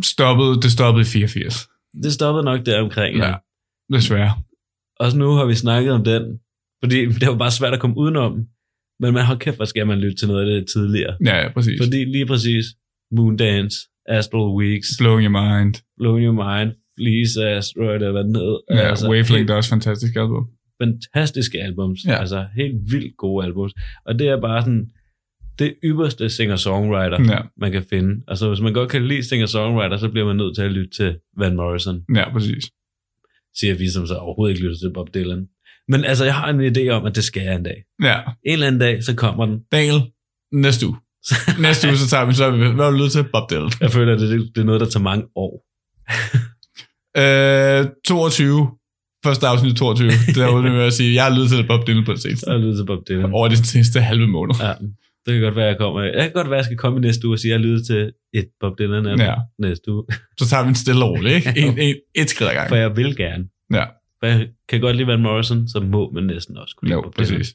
Stoppede, det stoppede i 84. Det stoppede nok der omkring. Ja. Desværre. Også nu har vi snakket om den, fordi det var bare svært at komme udenom. Men man har kæft, hvor skal man lytte til noget af det tidligere. Ja, ja, præcis. Fordi lige præcis Moondance, Astral Weeks, Blowing Your Mind. Blowing Your Mind, Fleece Asteroid, eller hvad den hed. Ja, altså, Wavelength er også fantastisk album. Fantastiske albums. Ja. Altså helt vildt gode albums. Og det er bare sådan det ypperste singer-songwriter, Ja, man kan finde. Altså hvis man godt kan lide singer-songwriter, så bliver man nødt til at lytte til Van Morrison. ja, præcis. Siger vi, som så overhovedet ikke lytter til Bob Dylan. Men altså, jeg har en idé om, at det skal jeg en dag. Ja, En eller anden dag, så kommer den. Daniel, næste uge. Næste uge, så tager vi så, vi, hvad har du til? Bob Dylan. Jeg føler, at det, det er noget, der tager mange år. Øh, 22. Første afsnit 22. Det er jo med at sige, jeg har lyttet til Bob Dylan på det seneste. Så har jeg lyttet til Bob Dylan. Over de seneste halve måned. Ja, det kan godt være, jeg kommer. Jeg kan godt være, jeg skal komme i næste uge og sige, jeg har lyttet til et Bob Dylan album Ja. næste uge. Så tager vi en stille og rolig, ikke? En, en, et skridt ad For gangen. jeg vil gerne. Ja, For jeg kan godt lide Van Morrison, så må man næsten også kunne lide jo, Bob Dylan. præcis.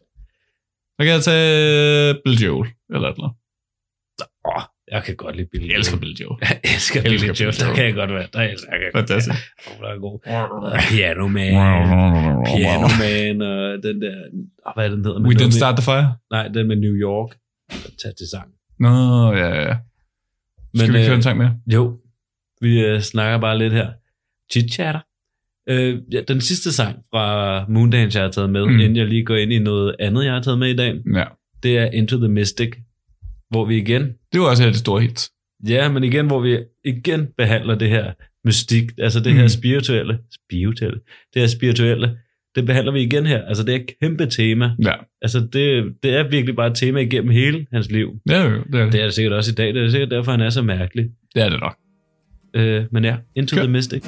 Så kan jeg tage Bill Joel, eller et eller andet. Åh, jeg kan godt lide Billy Jeg elsker Bill Joel. Jeg elsker elsker Billy Billy Joel. Der kan jeg godt være. Der jeg. Fantastisk. Oh, der er god. Piano Man. Piano Man og den der... Oh, hvad er den hedder? We didn't med- start the fire? Nej, den med New York. Fantastisk sang. Nå, ja, ja. Skal Men, vi køre en øh, sang mere? Jo, vi øh, snakker bare lidt her. Chit-chatter. Øh, ja, den sidste sang fra Moondance, jeg har taget med, mm. inden jeg lige går ind i noget andet, jeg har taget med i dag, Ja. det er Into the Mystic, hvor vi igen, Det var også her det store hit. ja, men igen, hvor vi igen behandler det her mystik, altså det her Mm. spirituelle, spirituelle, det her spirituelle, det behandler vi igen her. Altså det er et kæmpe tema. Ja. Altså det, det er virkelig bare et tema igennem hele hans liv. Ja, det er det. Det er det sikkert også i dag. Det er sikkert derfor, han er så mærkelig. Det er det nok. Øh, men ja, Into Kør. the Mystic.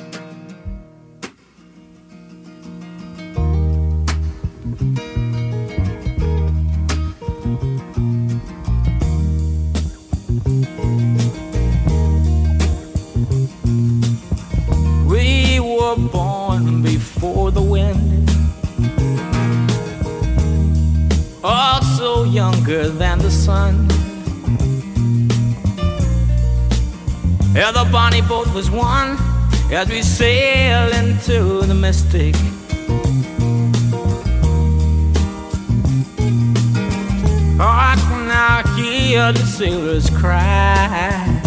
Sun. Yeah, the bonnie boat was one as we sail into the mystic. Oh, I can now hear the sailors cry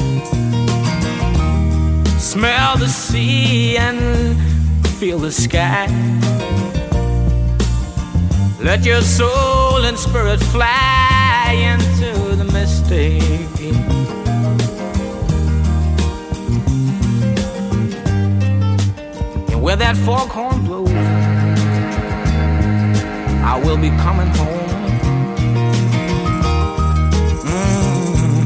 smell the sea and feel the sky. Let your soul and spirit fly mystic. And where that foghorn blows, I will be coming home. Mm.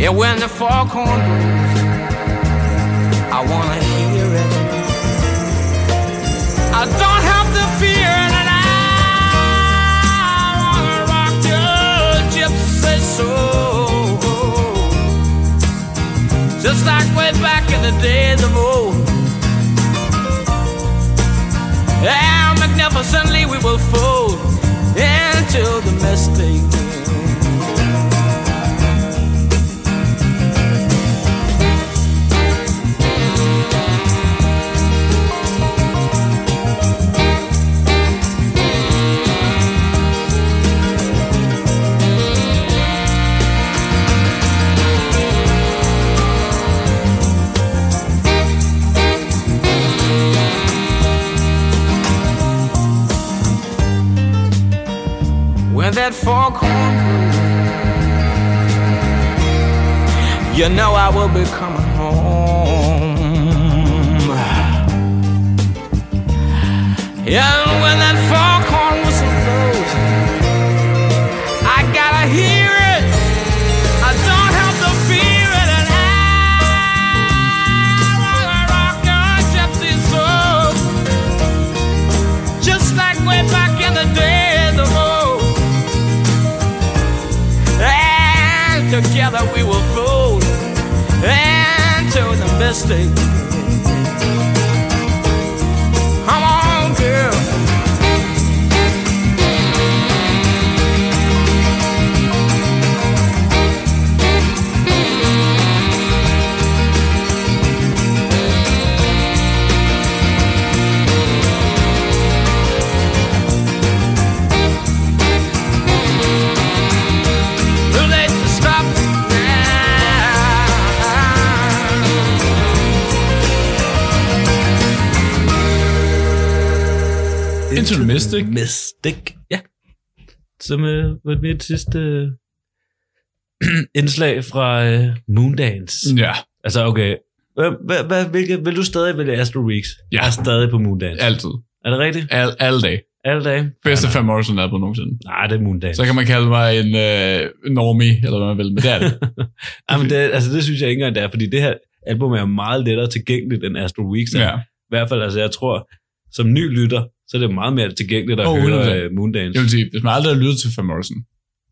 Yeah, when the foghorn blows, I wanna hear it. I don't just like way back in the days of old. Yeah, magnificently we will fold into the mystic. That foghorn blows, you know I will be coming home. And when that foghorn together we will float into the mystic. Into the Mystic. Mystic, ja. Som øh, var mit sidste øh, indslag fra øh, Moondance. Ja, Altså, okay. Hvad, hvilke, vil du stadig vælge Astro Weeks? Ja. Jeg er stadig på Moondance. altid. Er det rigtigt? Al, alle dage. Alle dage? Bedste Van Morrison album nogensinde. Nej, det er Moondance. Så kan man kalde mig en øh, normie, eller hvad man vil, men det er det. Ej, men det, altså, det synes jeg ikke engang, det er, fordi det her album er meget lettere tilgængeligt end Astro Weeks. er. ja. I hvert fald, altså, jeg tror, som ny lytter, så er det meget mere tilgængeligt at oh, høre 100%. uh, Moondance. Jeg vil sige, hvis man aldrig har lyttet til Van Morrison,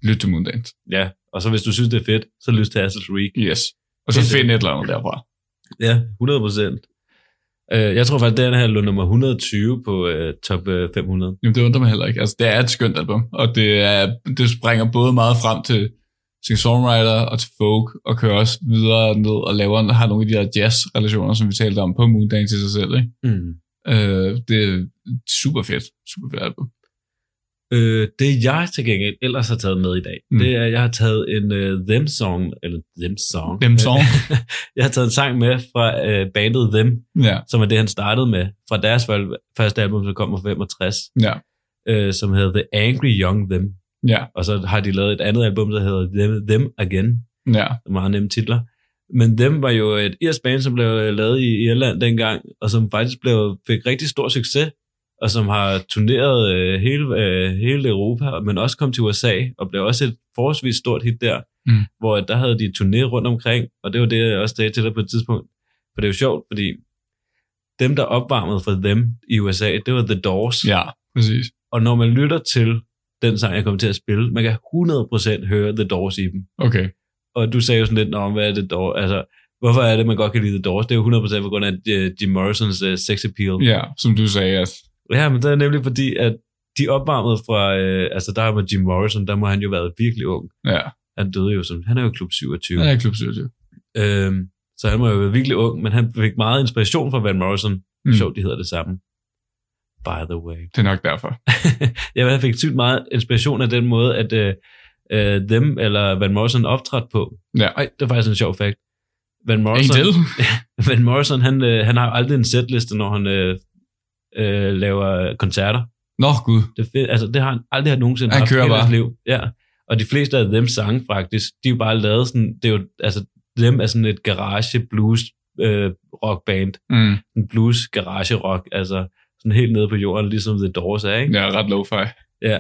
lyt til Moondance. Ja, og så hvis du synes, det er fedt, så lyst til Astro Week. Yes. Og så find et eller andet derfra. Ja, 100 procent. Uh, jeg tror faktisk, at den her lå nummer 120 på uh, top uh, 500. Jamen, det undrer mig heller ikke. Altså, det er et skønt album, og det, er, det springer både meget frem til singer-songwriter og til folk, og kører også videre ned og laver, har nogle af de der jazz-relationer, som vi talte om på Moondance i sig selv. Ikke? Mm. Øh, det er super fedt. Super fedt album. Øh, det jeg til gengæld ellers har taget med i dag, Mm. det er, at jeg har taget en uh, Them Song, eller Them Song. Them Song. jeg har taget en sang med fra uh, bandet Them, Ja, som er det, han startede med, fra deres første album, som kom fra 65, ja, uh, som hedder The Angry Young Them. ja, Og så har de lavet et andet album, der hedder Them, Them Again. ja. Meget nemme titler. Men Them var jo et irsk band, som blev øh, lavet i Irland dengang, og som faktisk blev, fik rigtig stor succes, og som har turneret øh, hele, øh, hele Europa, men også kom til USA, og blev også et forholdsvis stort hit der, Mm. hvor der havde de turné rundt omkring, og det var det, jeg også sagde til dig på et tidspunkt. For det er jo sjovt, fordi dem, der opvarmede for dem i USA, det var The Doors. Ja, præcis. Og når man lytter til den sang, jeg kommer til at spille, man kan 100% høre The Doors i dem. Okay. Og du sagde jo sådan lidt, Nå, hvad er det dog? Altså, hvorfor er det, man godt kan lide The Doors? Det er jo 100% på grund af uh, Jim Morrisons uh, sex appeal. Ja, som du sagde, at ja, men det er nemlig fordi, at de opvarmede fra, uh, altså der var Jim Morrison, der må han jo været virkelig ung. ja, Han døde jo som, han er jo klub 27. han er klub 27. Øhm, så han må jo været virkelig ung, men han fik meget inspiration fra Van Morrison. Mm. Sjovt, de hedder det samme. By the way. Det er nok derfor. jeg fik sygt meget inspiration af den måde, at uh, uh, dem eller Van Morrison optrådte på. Ja. Ej, det er faktisk en sjov fact. Van Morrison? Van Morrison, han, øh, han har aldrig en setliste, når han øh, øh, laver koncerter. Nå, gud. Det, fedt. altså, det har han aldrig har nogensinde Han haft kører bare. liv. Ja. Og de fleste af dem sange faktisk, de er jo bare lavet sådan, det er jo, altså, dem er sådan et garage blues øh, rockband. Mm. En blues garage rock, altså sådan helt nede på jorden, ligesom The Doors er, ikke? Ja, ret lo-fi. Ja.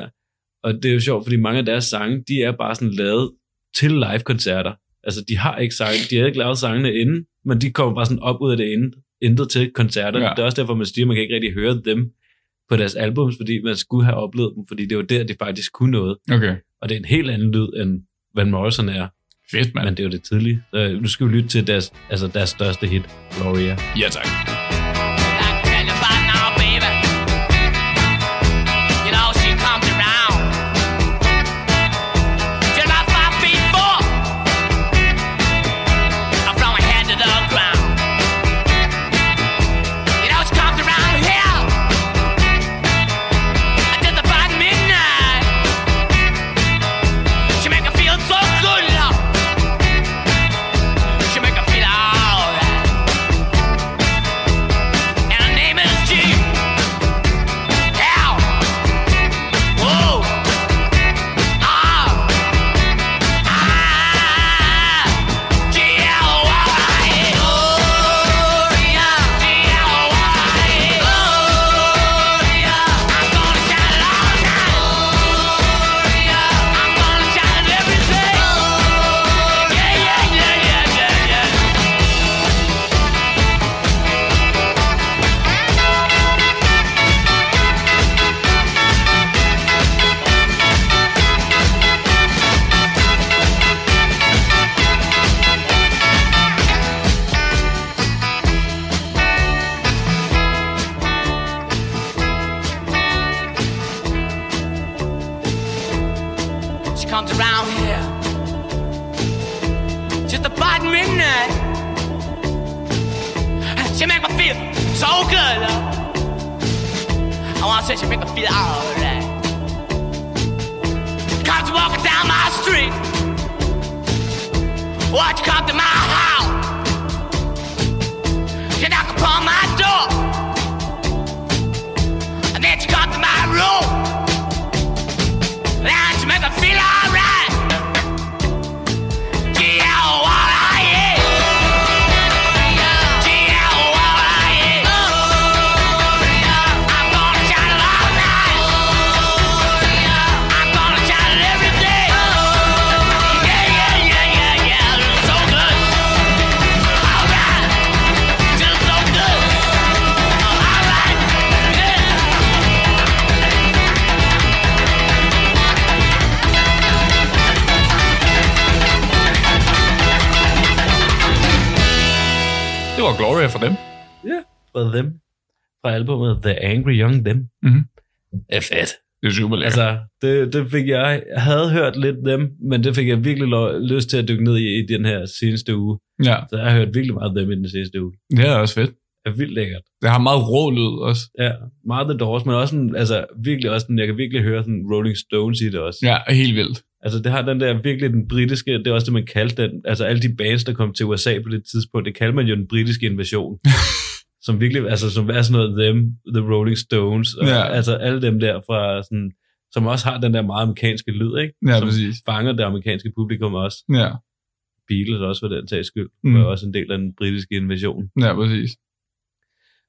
Og det er jo sjovt, fordi mange af deres sange, de er bare sådan lavet til live-koncerter. Altså, de har ikke sange, de har ikke lavet sangene inden, men de kommer bare sådan op ud af det inde, intet til koncerter. Ja. Ja. Det er også derfor, man siger, at man kan ikke rigtig høre dem på deres albums, fordi man skulle have oplevet dem, fordi det var der, de faktisk kunne noget. Okay. Og det er en helt anden lyd, end Van Morrison er, Fedt, mand. men det er jo det tidlige. Så nu skal vi lytte til deres, altså deres største hit, Gloria. Ja, tak. Albumet The Angry Young Them. Mhm. Det er fedt. Det er super lækkert. Altså, det, det fik jeg, jeg havde hørt lidt dem, men det fik jeg virkelig lo- lyst til at dykke ned i, i den her seneste uge. ja, Så jeg har hørt virkelig meget dem i den seneste uge. det er også fedt. Det er vildt lækkert. Det har meget rå lyd også. Ja, meget The Doors, men også sådan, altså virkelig også sådan, jeg kan virkelig høre sådan Rolling Stones i det også. Ja, helt vildt. Altså det har den der virkelig den britiske, det er også det, man kaldte den, altså alle de bands, der kom til USA på det tidspunkt, det kalder man jo den britiske invasion. som virkelig, altså som er sådan noget Them, The Rolling Stones, og Ja. altså alle dem der fra sådan, som også har den der meget amerikanske lyd, ikke? Ja, som præcis. fanger det amerikanske publikum også. Ja, Beatles også for den sags skyld, Mm. var også en del af den britiske invasion. ja, præcis.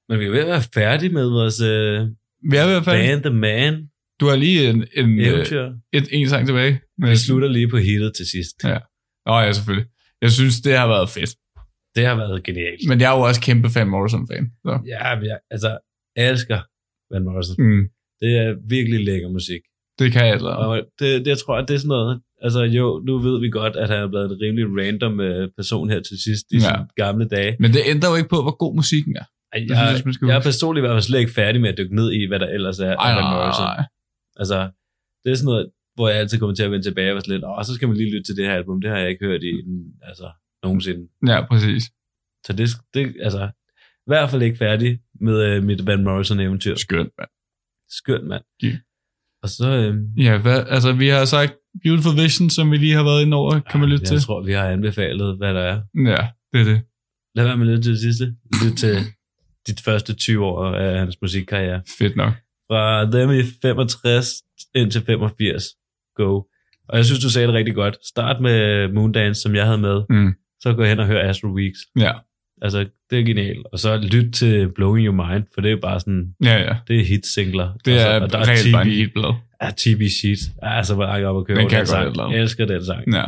Men vi er ved at være færdige med vores uh, Vi er i hvert fald... Band The Man Du har lige en, en, øh, et, en sang tilbage. Vi slutter lige på hittet til sidst. Ja. Nå ja, selvfølgelig. Jeg synes, det har været fedt. Det har været genialt. Men jeg er jo også kæmpe fan Morrison-fan. Så. Ja, jeg, altså, jeg elsker Van Morrison. Mm, Det er virkelig lækker musik. det kan jeg altså. Og det, det, jeg tror, at det er sådan noget... Altså jo, nu ved vi godt, at han er blevet en rimelig random øh, person her til sidst i Ja. sine gamle dage. Men det ændrer jo ikke på, hvor god musikken er. Ej, Det synes Jeg, jeg, jeg er personligt i hvert fald slet ikke færdig med at dykke ned i, hvad der ellers er Ej, af Van nej, Morrison. nej. Altså, det er sådan noget, hvor jeg altid kommer til at vende tilbage og sådan lidt, åh, så skal man lige lytte til det her album. Det har jeg ikke hørt i den, altså, nogensinde. Ja, præcis. Så det, det altså, i hvert fald ikke færdig med øh, mit Van Morrison-eventyr. Skønt, mand. Skønt, mand. Ja. Og så... Øh, Ja, hvad, altså vi har sagt Beautiful Vision, som vi lige har været inde over. Kan man lytte jeg til? tror, vi har anbefalet, hvad der er. Ja, det er det. Lad være med at lytte til det sidste. Lyt til de første 20 år af hans musikkarriere. Fedt nok. Fra dem i 65 indtil 85. Go. Og jeg synes, du sagde det rigtig godt. Start med Moondance, som jeg havde med. Mm. Så gå hen og hør Astro Weeks. Ja, Altså, det er genialt. Og så lyt til Blowing Your Mind, for det er bare sådan, ja, ja. det er hitsingler. Det altså, er, og der er reelt bare en TB, hitblad. ja, TB Sheet. Ja, så var jeg op og køre Den den godt sang. Jeg elsker den sang. Ja.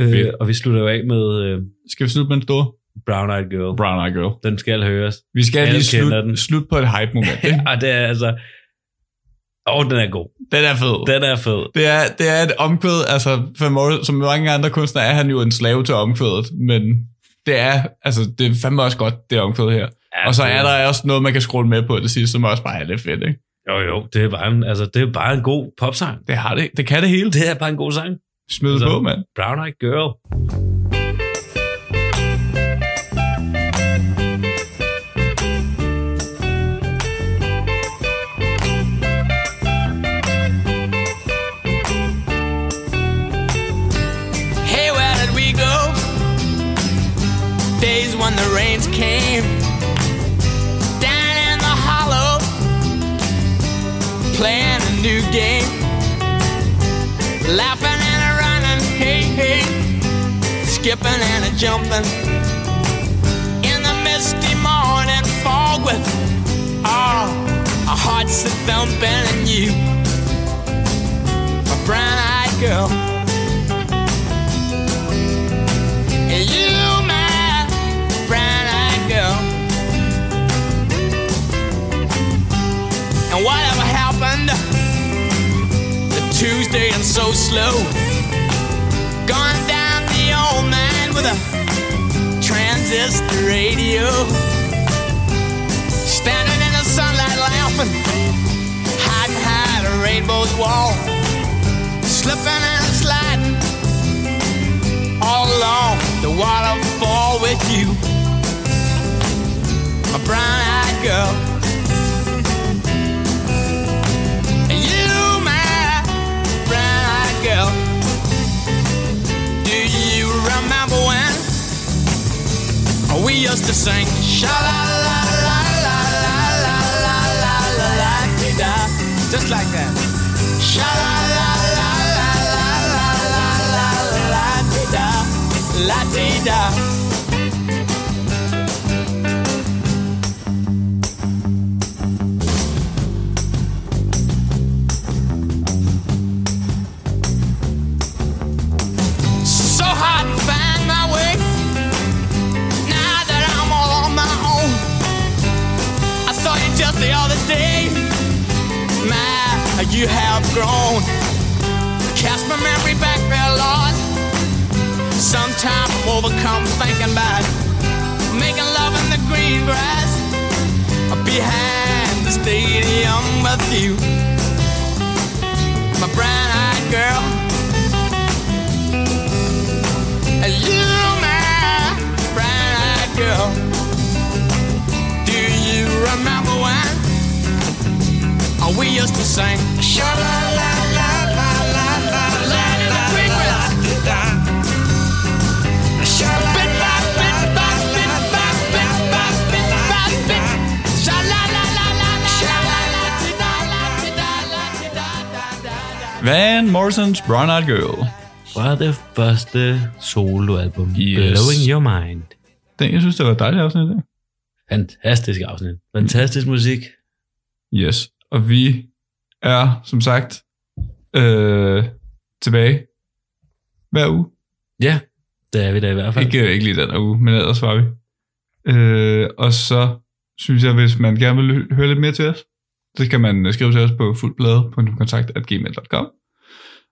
Øh, Fedt. og vi slutter jo af med øh, Skal vi slutte med en stor? Brown Eyed Girl. Brown Eyed Girl. Den skal høres. Vi skal Alle lige kender slut, den. slut på et hype-moment. Ja, det er altså... Åh, oh, den er god. Den er fed. Den er fed. Det er, det er et omkvæd, altså for Morris, som mange andre kunstnere er han jo en slave til omkvædet, men det er, altså det er fandme også godt, det omkvæd her. Ja, og så er der også noget, man kan scrolle med på det sidste, som også bare er lidt fedt, ikke? Jo, jo, det er bare en, altså, det er bare en god popsang. Det, har det, det kan det hele. Det er bare en god sang. Smid Altså- på, mand. Brown Eyed Girl. Skipping and a jumping in the misty morning fog with all our hearts a thumping and you, my brown-eyed girl. And you, my brown-eyed girl. And whatever happened to Tuesday and so slow? Radio. Standing in the sunlight laughing, hiding behind a rainbow's wall. slipping and sliding all along the waterfall with you, my brown-eyed girl. We used to sing sha la la la la la la la la la la da just like that. Sha la la la la la la la la la da la da. Day. My, you have grown. Cast my memory back there, Lord. Sometimes I'm overcome thinking about making love in the green grass behind the stadium with you, my brown-eyed girl. And you, my brown-eyed girl. Do you remember when oh, we used to sing? Sha la la la la la la la la la Bit by bit by bit by bit by bit by bit. Sha la la la la la sha la la ti da la ti da la ti da da da da. Van Morrisons Brown Eyed Girl. Fra det første soloalbum, Yes. Blowing Your Mind. Den, jeg synes, det var et dejligt afsnit. Det. Fantastisk afsnit. Fantastisk musik. Yes. Og vi er, som sagt, øh, tilbage hver uge. Ja, det er vi da i hvert fald. Ikke, øh, ikke lige den her uge, men ellers var vi. Øh, og så synes jeg, hvis man gerne vil hø- høre lidt mere til os, så kan man øh, skrive til os på fuldblade.kontakt.gmail.com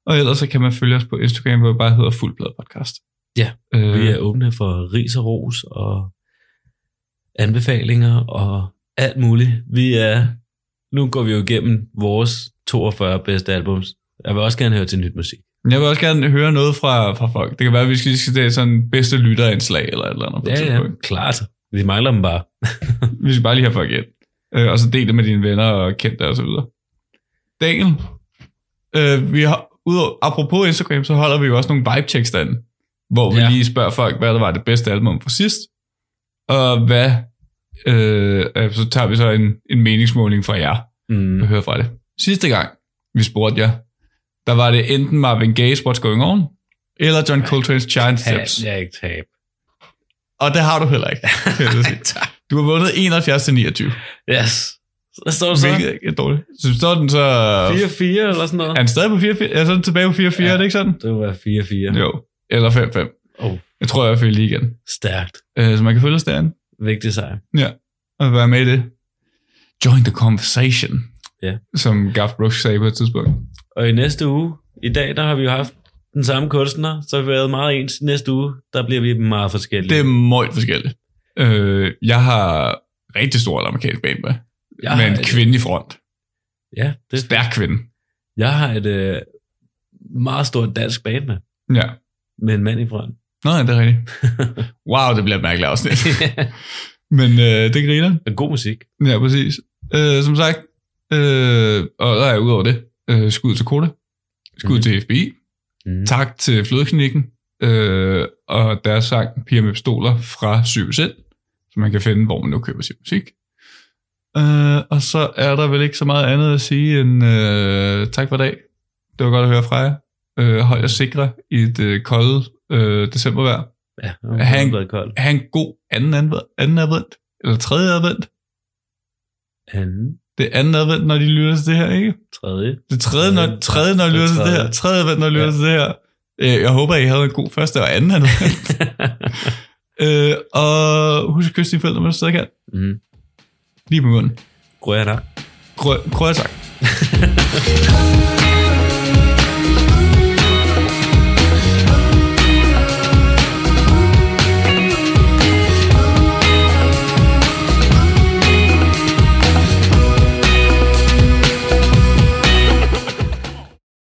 Og ellers så kan man følge os på Instagram, hvor vi bare hedder Fuldblad Podcast. Ja, øh, Vi er åbne for ris og ros og anbefalinger og alt muligt. Vi er, nu går vi jo igennem vores 42 bedste albums. Jeg vil også gerne høre til nyt musik. Jeg vil også gerne høre noget fra, fra folk. Det kan være, at vi skal, skal det sådan bedste lytterindslag eller et eller andet. på Ja, ja, klart. Vi mangler dem bare. Vi skal bare lige have folk ind. Øh, og så del det med dine venner og kendte og så videre. Daniel, øh, vi har, udover, apropos Instagram, så holder vi jo også nogle vibe checks derinde, hvor vi Ja. lige spørger folk, hvad der var det bedste album fra sidst, og hvad, øh, øh, så tager vi så en, en meningsmåling fra jer, Mm. og hører fra det. Sidste gang, vi spurgte jer, der var det enten Marvin Gaye's What's Going On, eller John Coltrane's Giant Steps. Jeg ikke tab. Og det har du heller ikke. Du har vundet 71 til 29. Yes. Så står det så Hvilket er dårligt. Så står den så... 4-4 eller sådan noget. Er den stadig på 4-4? Er den tilbage på 4-4, Ja. ja. er det ikke sådan? Det var 4-4. Jo. Eller 5-5. Oh, Jeg tror, jeg følger lige igen. stærkt. Øh, Så man kan følge os derinde. Vigtig sejr. Ja. Og være med i det. Join the conversation. Ja. Som Garth Brooks sagde på et tidspunkt. Og i næste uge, i dag, der har vi jo haft den samme kunstner, så har vi været meget ens. Næste uge, der bliver vi meget forskellige. Det er meget forskelligt. Øh, jeg har rigtig stor amerikansk band med. jeg med en et- kvinde i front. Ja, det er Stærk kvinde. Jeg har et øh, meget stort dansk band med, Ja. med en mand i front. Nå, ja, det er rigtigt. Wow, det bliver et mærkeligt afsnit. Men øh, det griner. Men god musik. Ja, præcis. Øh, som sagt, øh, og der er udover det, øh, skud til Koda, skud Mhm. mm. til FBI, Mm. tak til Flødeklinikken, øh, og deres sang Piger med pistoler fra Syv Sind, som man kan finde, hvor man nu køber sin musik. Øh, og så er der vel ikke så meget andet at sige end øh, tak for dag. Det var godt at høre fra jer. Øh, hold jer sikre i et øh, koldt øh, decembervejr. Ja, har været koldt. Ha' en god anden, anden advent, eller tredje advent. Anden, Det er anden advent, når de lytter til det her, ikke? tredje. Det tredje, når, tredje, når I lytter til det her. Tredje advent, når I lytter Ja. til det her. Øh, Jeg håber, I havde en god første og anden advent. øh, og husk at kysse dine forældre, når du stadig kan. mm. Lige på munden. Grøn Krø, krø tak.